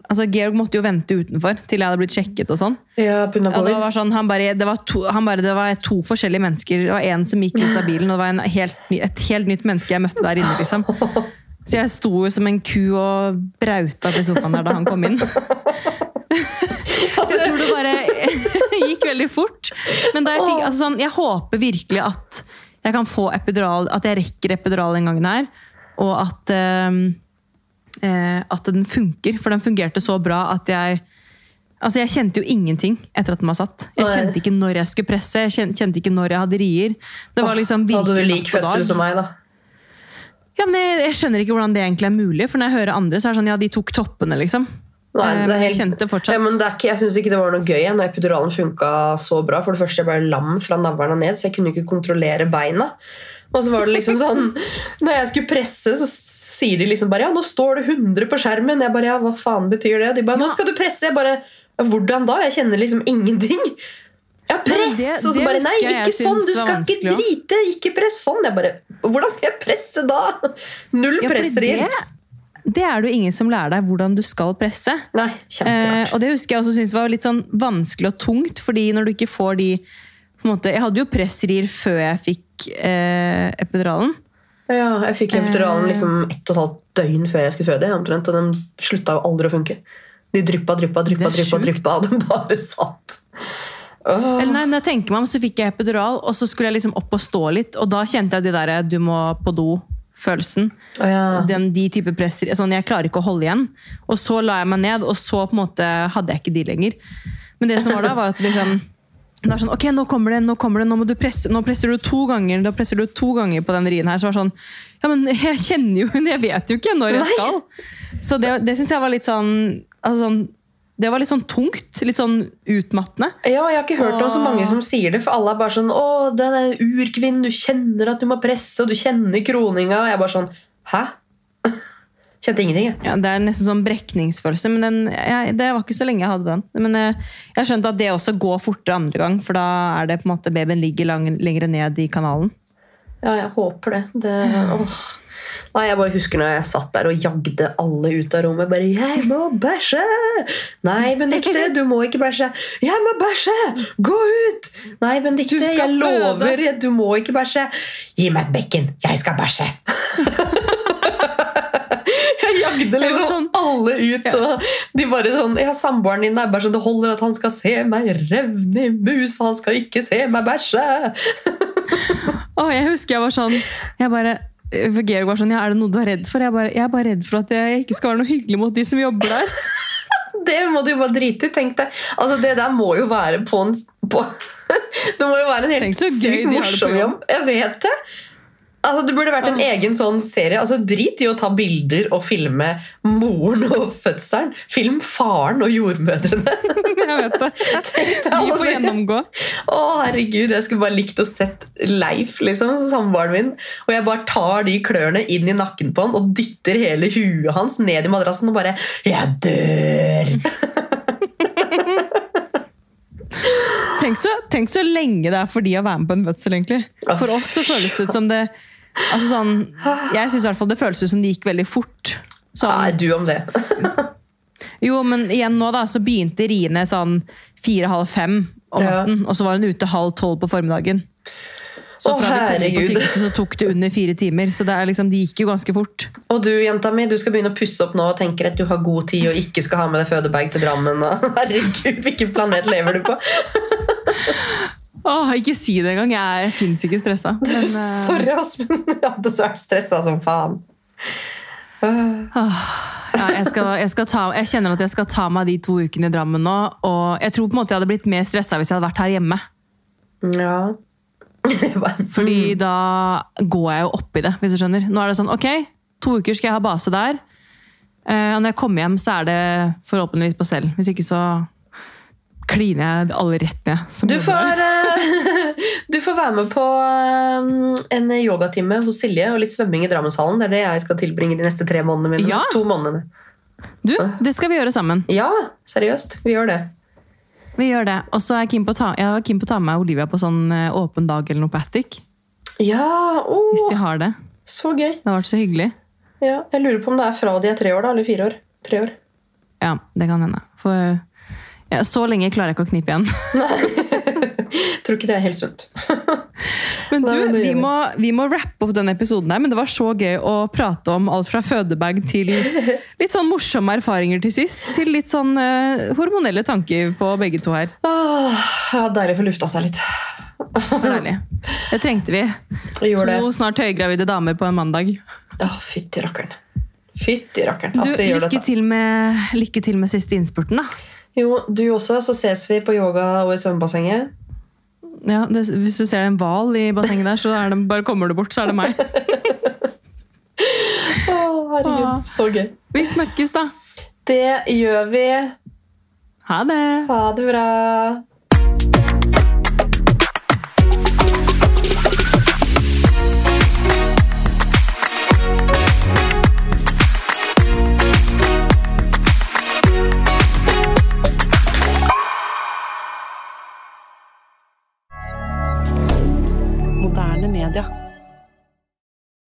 altså Georg måtte jo vente utenfor til jeg hadde blitt sjekket. og sånn. Ja, på grunn Ja, det var sånn, han bare, det, var to, han bare, det var to forskjellige mennesker. Det var en som gikk ut av bilen, og det var en helt, et helt nytt menneske jeg møtte der inne. liksom. <laughs> Så jeg sto jo som en ku og brauta til sofaen der da han kom inn. <laughs> Så jeg tror det bare <laughs> gikk veldig fort. Men jeg fikk, altså sånn, jeg håper virkelig at jeg kan få epidural, at jeg rekker epidural den gangen her. Og at, eh, eh, at den funker. For den fungerte så bra at jeg Altså, Jeg kjente jo ingenting etter at den var satt. Jeg kjente ikke når jeg skulle presse, jeg kjente, ikke når jeg hadde rier. Det var liksom virkelig hadde du lik fødsel som meg, da. Ja, men jeg, jeg skjønner ikke hvordan det egentlig er mulig, for når jeg hører andre, så er det sånn ja, de tok toppene, liksom. Nei, Eh, det er helt- kjente fortsatt Ja, men det er ikke, jeg syns ikke det var noe gøy når epiduralen funka så bra. For det første, jeg ble lam fra navlen og ned, så jeg kunne ikke kontrollere beina. Og så var det liksom sånn <laughs> Når jeg skulle presse, så sier de liksom bare Ja, nå står det 100 på skjermen. Jeg bare Ja, hva faen betyr det? De bare Nå skal du presse. Jeg bare Hvordan da? Jeg kjenner liksom ingenting. Ja, press! det- og så bare Nei, ikke sånn! Du skal ikke drite! Ikke press sånn! Jeg bare Hvordan skal jeg presse da? <laughs> Null Ja, presserier. det, det er det jo ingen som lærer deg hvordan du skal presse. Nei, Eh, og det husker jeg også syntes var litt sånn vanskelig og tungt, fordi når du ikke får de måte, Jeg hadde jo pressrier før jeg fikk eh, epiduralen. Ja, jeg fikk epiduralen Eh. liksom ett og et halvt døgn før jeg skulle føde. omtrent, Og den slutta jo aldri å funke. De dryppa, dryppa, dryppa, dryppa, dryppa, og den bare satt. Åh. Eller nei, når jeg tenker meg om, så fikk jeg epidural, og så skulle jeg liksom opp og stå litt, og da kjente jeg de der 'du må på do'-følelsen. Oh, ja. Den, de type presser, sånn Jeg klarer ikke å holde igjen. Og så la jeg meg ned, og så på en måte hadde jeg ikke de lenger. Men det som var da, var at liksom det var sånn, ok, nå kommer det, nå kommer det, nå må du presse, nå presser du to ganger da presser du to ganger på den rien her. Så var det sånn, ja, men jeg kjenner jo, jeg vet jo ikke når jeg Nei. skal. Så det, det synes jeg var litt sånn, altså sånn, det var litt sånn tungt, litt sånn utmattende. Ja, jeg har ikke hørt om så mange som sier det, for alle er bare sånn 'Å, den er urkvinnen, du kjenner at du må presse, og du kjenner kroninga.' Og jeg er bare sånn 'Hæ?' <laughs> Kjente ingenting, jeg. Ja, det er nesten sånn brekningsfølelse, men den, jeg, det var ikke så lenge jeg hadde den. Men jeg, jeg skjønte at det også går fortere andre gang, for da er det på en måte babyen ligger lang, lenger ned i kanalen. Ja, jeg håper det. det åh. Nei, Jeg bare husker når jeg satt der og jagde alle ut av rommet. Bare 'Jeg må bæsje!' Nei, Benedicte, du må ikke bæsje. 'Jeg må bæsje! Gå ut!' Nei, Benedicte, jeg lover du må ikke bæsje. Gi meg et bekken, jeg skal bæsje. <laughs> jeg jagde liksom sånn- alle ut, og de bare sånn Ja, samboeren din er bare sånn Det holder at han skal se meg revne i mus, han skal ikke se meg bæsje. Å, jeg husker jeg var sånn jeg bare, Georg var sånn, ja, Er det noe du er redd for? Jeg, bare, jeg er bare redd for at jeg ikke skal være noe hyggelig mot de som jobber der. <laughs> Det må du jo bare drite i. Tenk deg. Altså, det der må jo være på en på, <laughs> Det må jo være en helt sykt morsom jobb. Jeg vet det. Altså, det burde vært en egen sånn serie. Altså, Drit i å ta bilder og filme moren og fødselen. Film faren og jordmødrene. <laughs> Jeg vet det. De får gjennomgå. Å, herregud, Jeg skulle bare likt å sett Leif, liksom, samboeren min. Og jeg bare tar de klørne inn i nakken på han og dytter hele huet hans ned i madrassen og bare Jeg dør! Tenk så, tenk så lenge det er for de å være med på en fødsel, egentlig. For oss så føles det ut som det altså sånn, Jeg syns det føles ut som det gikk veldig fort. Sånn, Nei, du om det. Jo, men igjen nå da, så begynte riene sånn fire-halv fem om Ja. natten, og så var hun ute halv tolv på formiddagen. Så Å, fra vi kom på sykehuset så tok det under fire timer, så det, er liksom, det gikk jo ganske fort. Og du, jenta mi, du skal begynne å pusse opp nå og tenker at du har god tid og ikke skal ha med deg fødebag til Drammen. <laughs> Herregud, hvilken planet lever du på? Åh, ikke si det engang, jeg fins ikke stressa. <laughs> Men, uh... Sorry, Aspen. <laughs> Jeg hadde vært stressa som faen. Uh. ja, jeg, skal, jeg, skal ta, jeg kjenner at jeg skal ta meg de to ukene i Drammen nå, og jeg tror på en måte jeg hadde blitt mer stressa hvis jeg hadde vært her hjemme. Ja. <laughs> Fordi da går jeg jo opp i det, hvis du skjønner. Nå er det sånn, ok, to uker skal jeg ha base der. Eh, og når jeg kommer hjem, så er det forhåpentligvis på selv. Hvis ikke så kliner jeg alle rett ned. som Du får, eh, <laughs> du får være med på eh, en yogatime hos Silje og litt svømming i Drammenshallen. Det er det jeg skal tilbringe de neste tre månedene mine. Ja. To månedene. Du, det skal vi gjøre sammen. Ja, seriøst. Vi gjør det. Vi gjør det. Og så er jeg var keen på å ta med Olivia på sånn eh, åpen dag eller noe på Attic. Ja, åh, Hvis de har det. så gøy. Det har vært så hyggelig. Ja, jeg lurer på om det er fra de er tre år, da, eller fire år. Tre år. Ja, det kan hende. For ja, så lenge klarer jeg ikke å knipe igjen. <laughs> Tror ikke det er helt sunt. <laughs> Men du, vi må, vi må rappe opp denne episoden her, men det var så gøy å prate om alt fra fødebag til <laughs> litt sånn morsomme erfaringer til sist, til litt sånn uh, hormonelle tanker på begge to her. Åh, ja, deilig å få lufta seg litt. Deilig. Det trengte vi. To snart høygravide damer på en mandag. Ja, Fytti rakkeren. Fytti rakkeren. Du, vi gjør lykke dette. til, med, lykke til med siste innspurten, da. Jo, du også. Så ses vi på yoga og i svømmebassenget. Ja, det, hvis du ser en hval i bassenget der, så er det, bare kommer du bort, så er det meg. <laughs> Å, herregud. Åh. Så gøy. Vi snakkes, da. Det gjør vi. Ha det! Ha det bra. regarder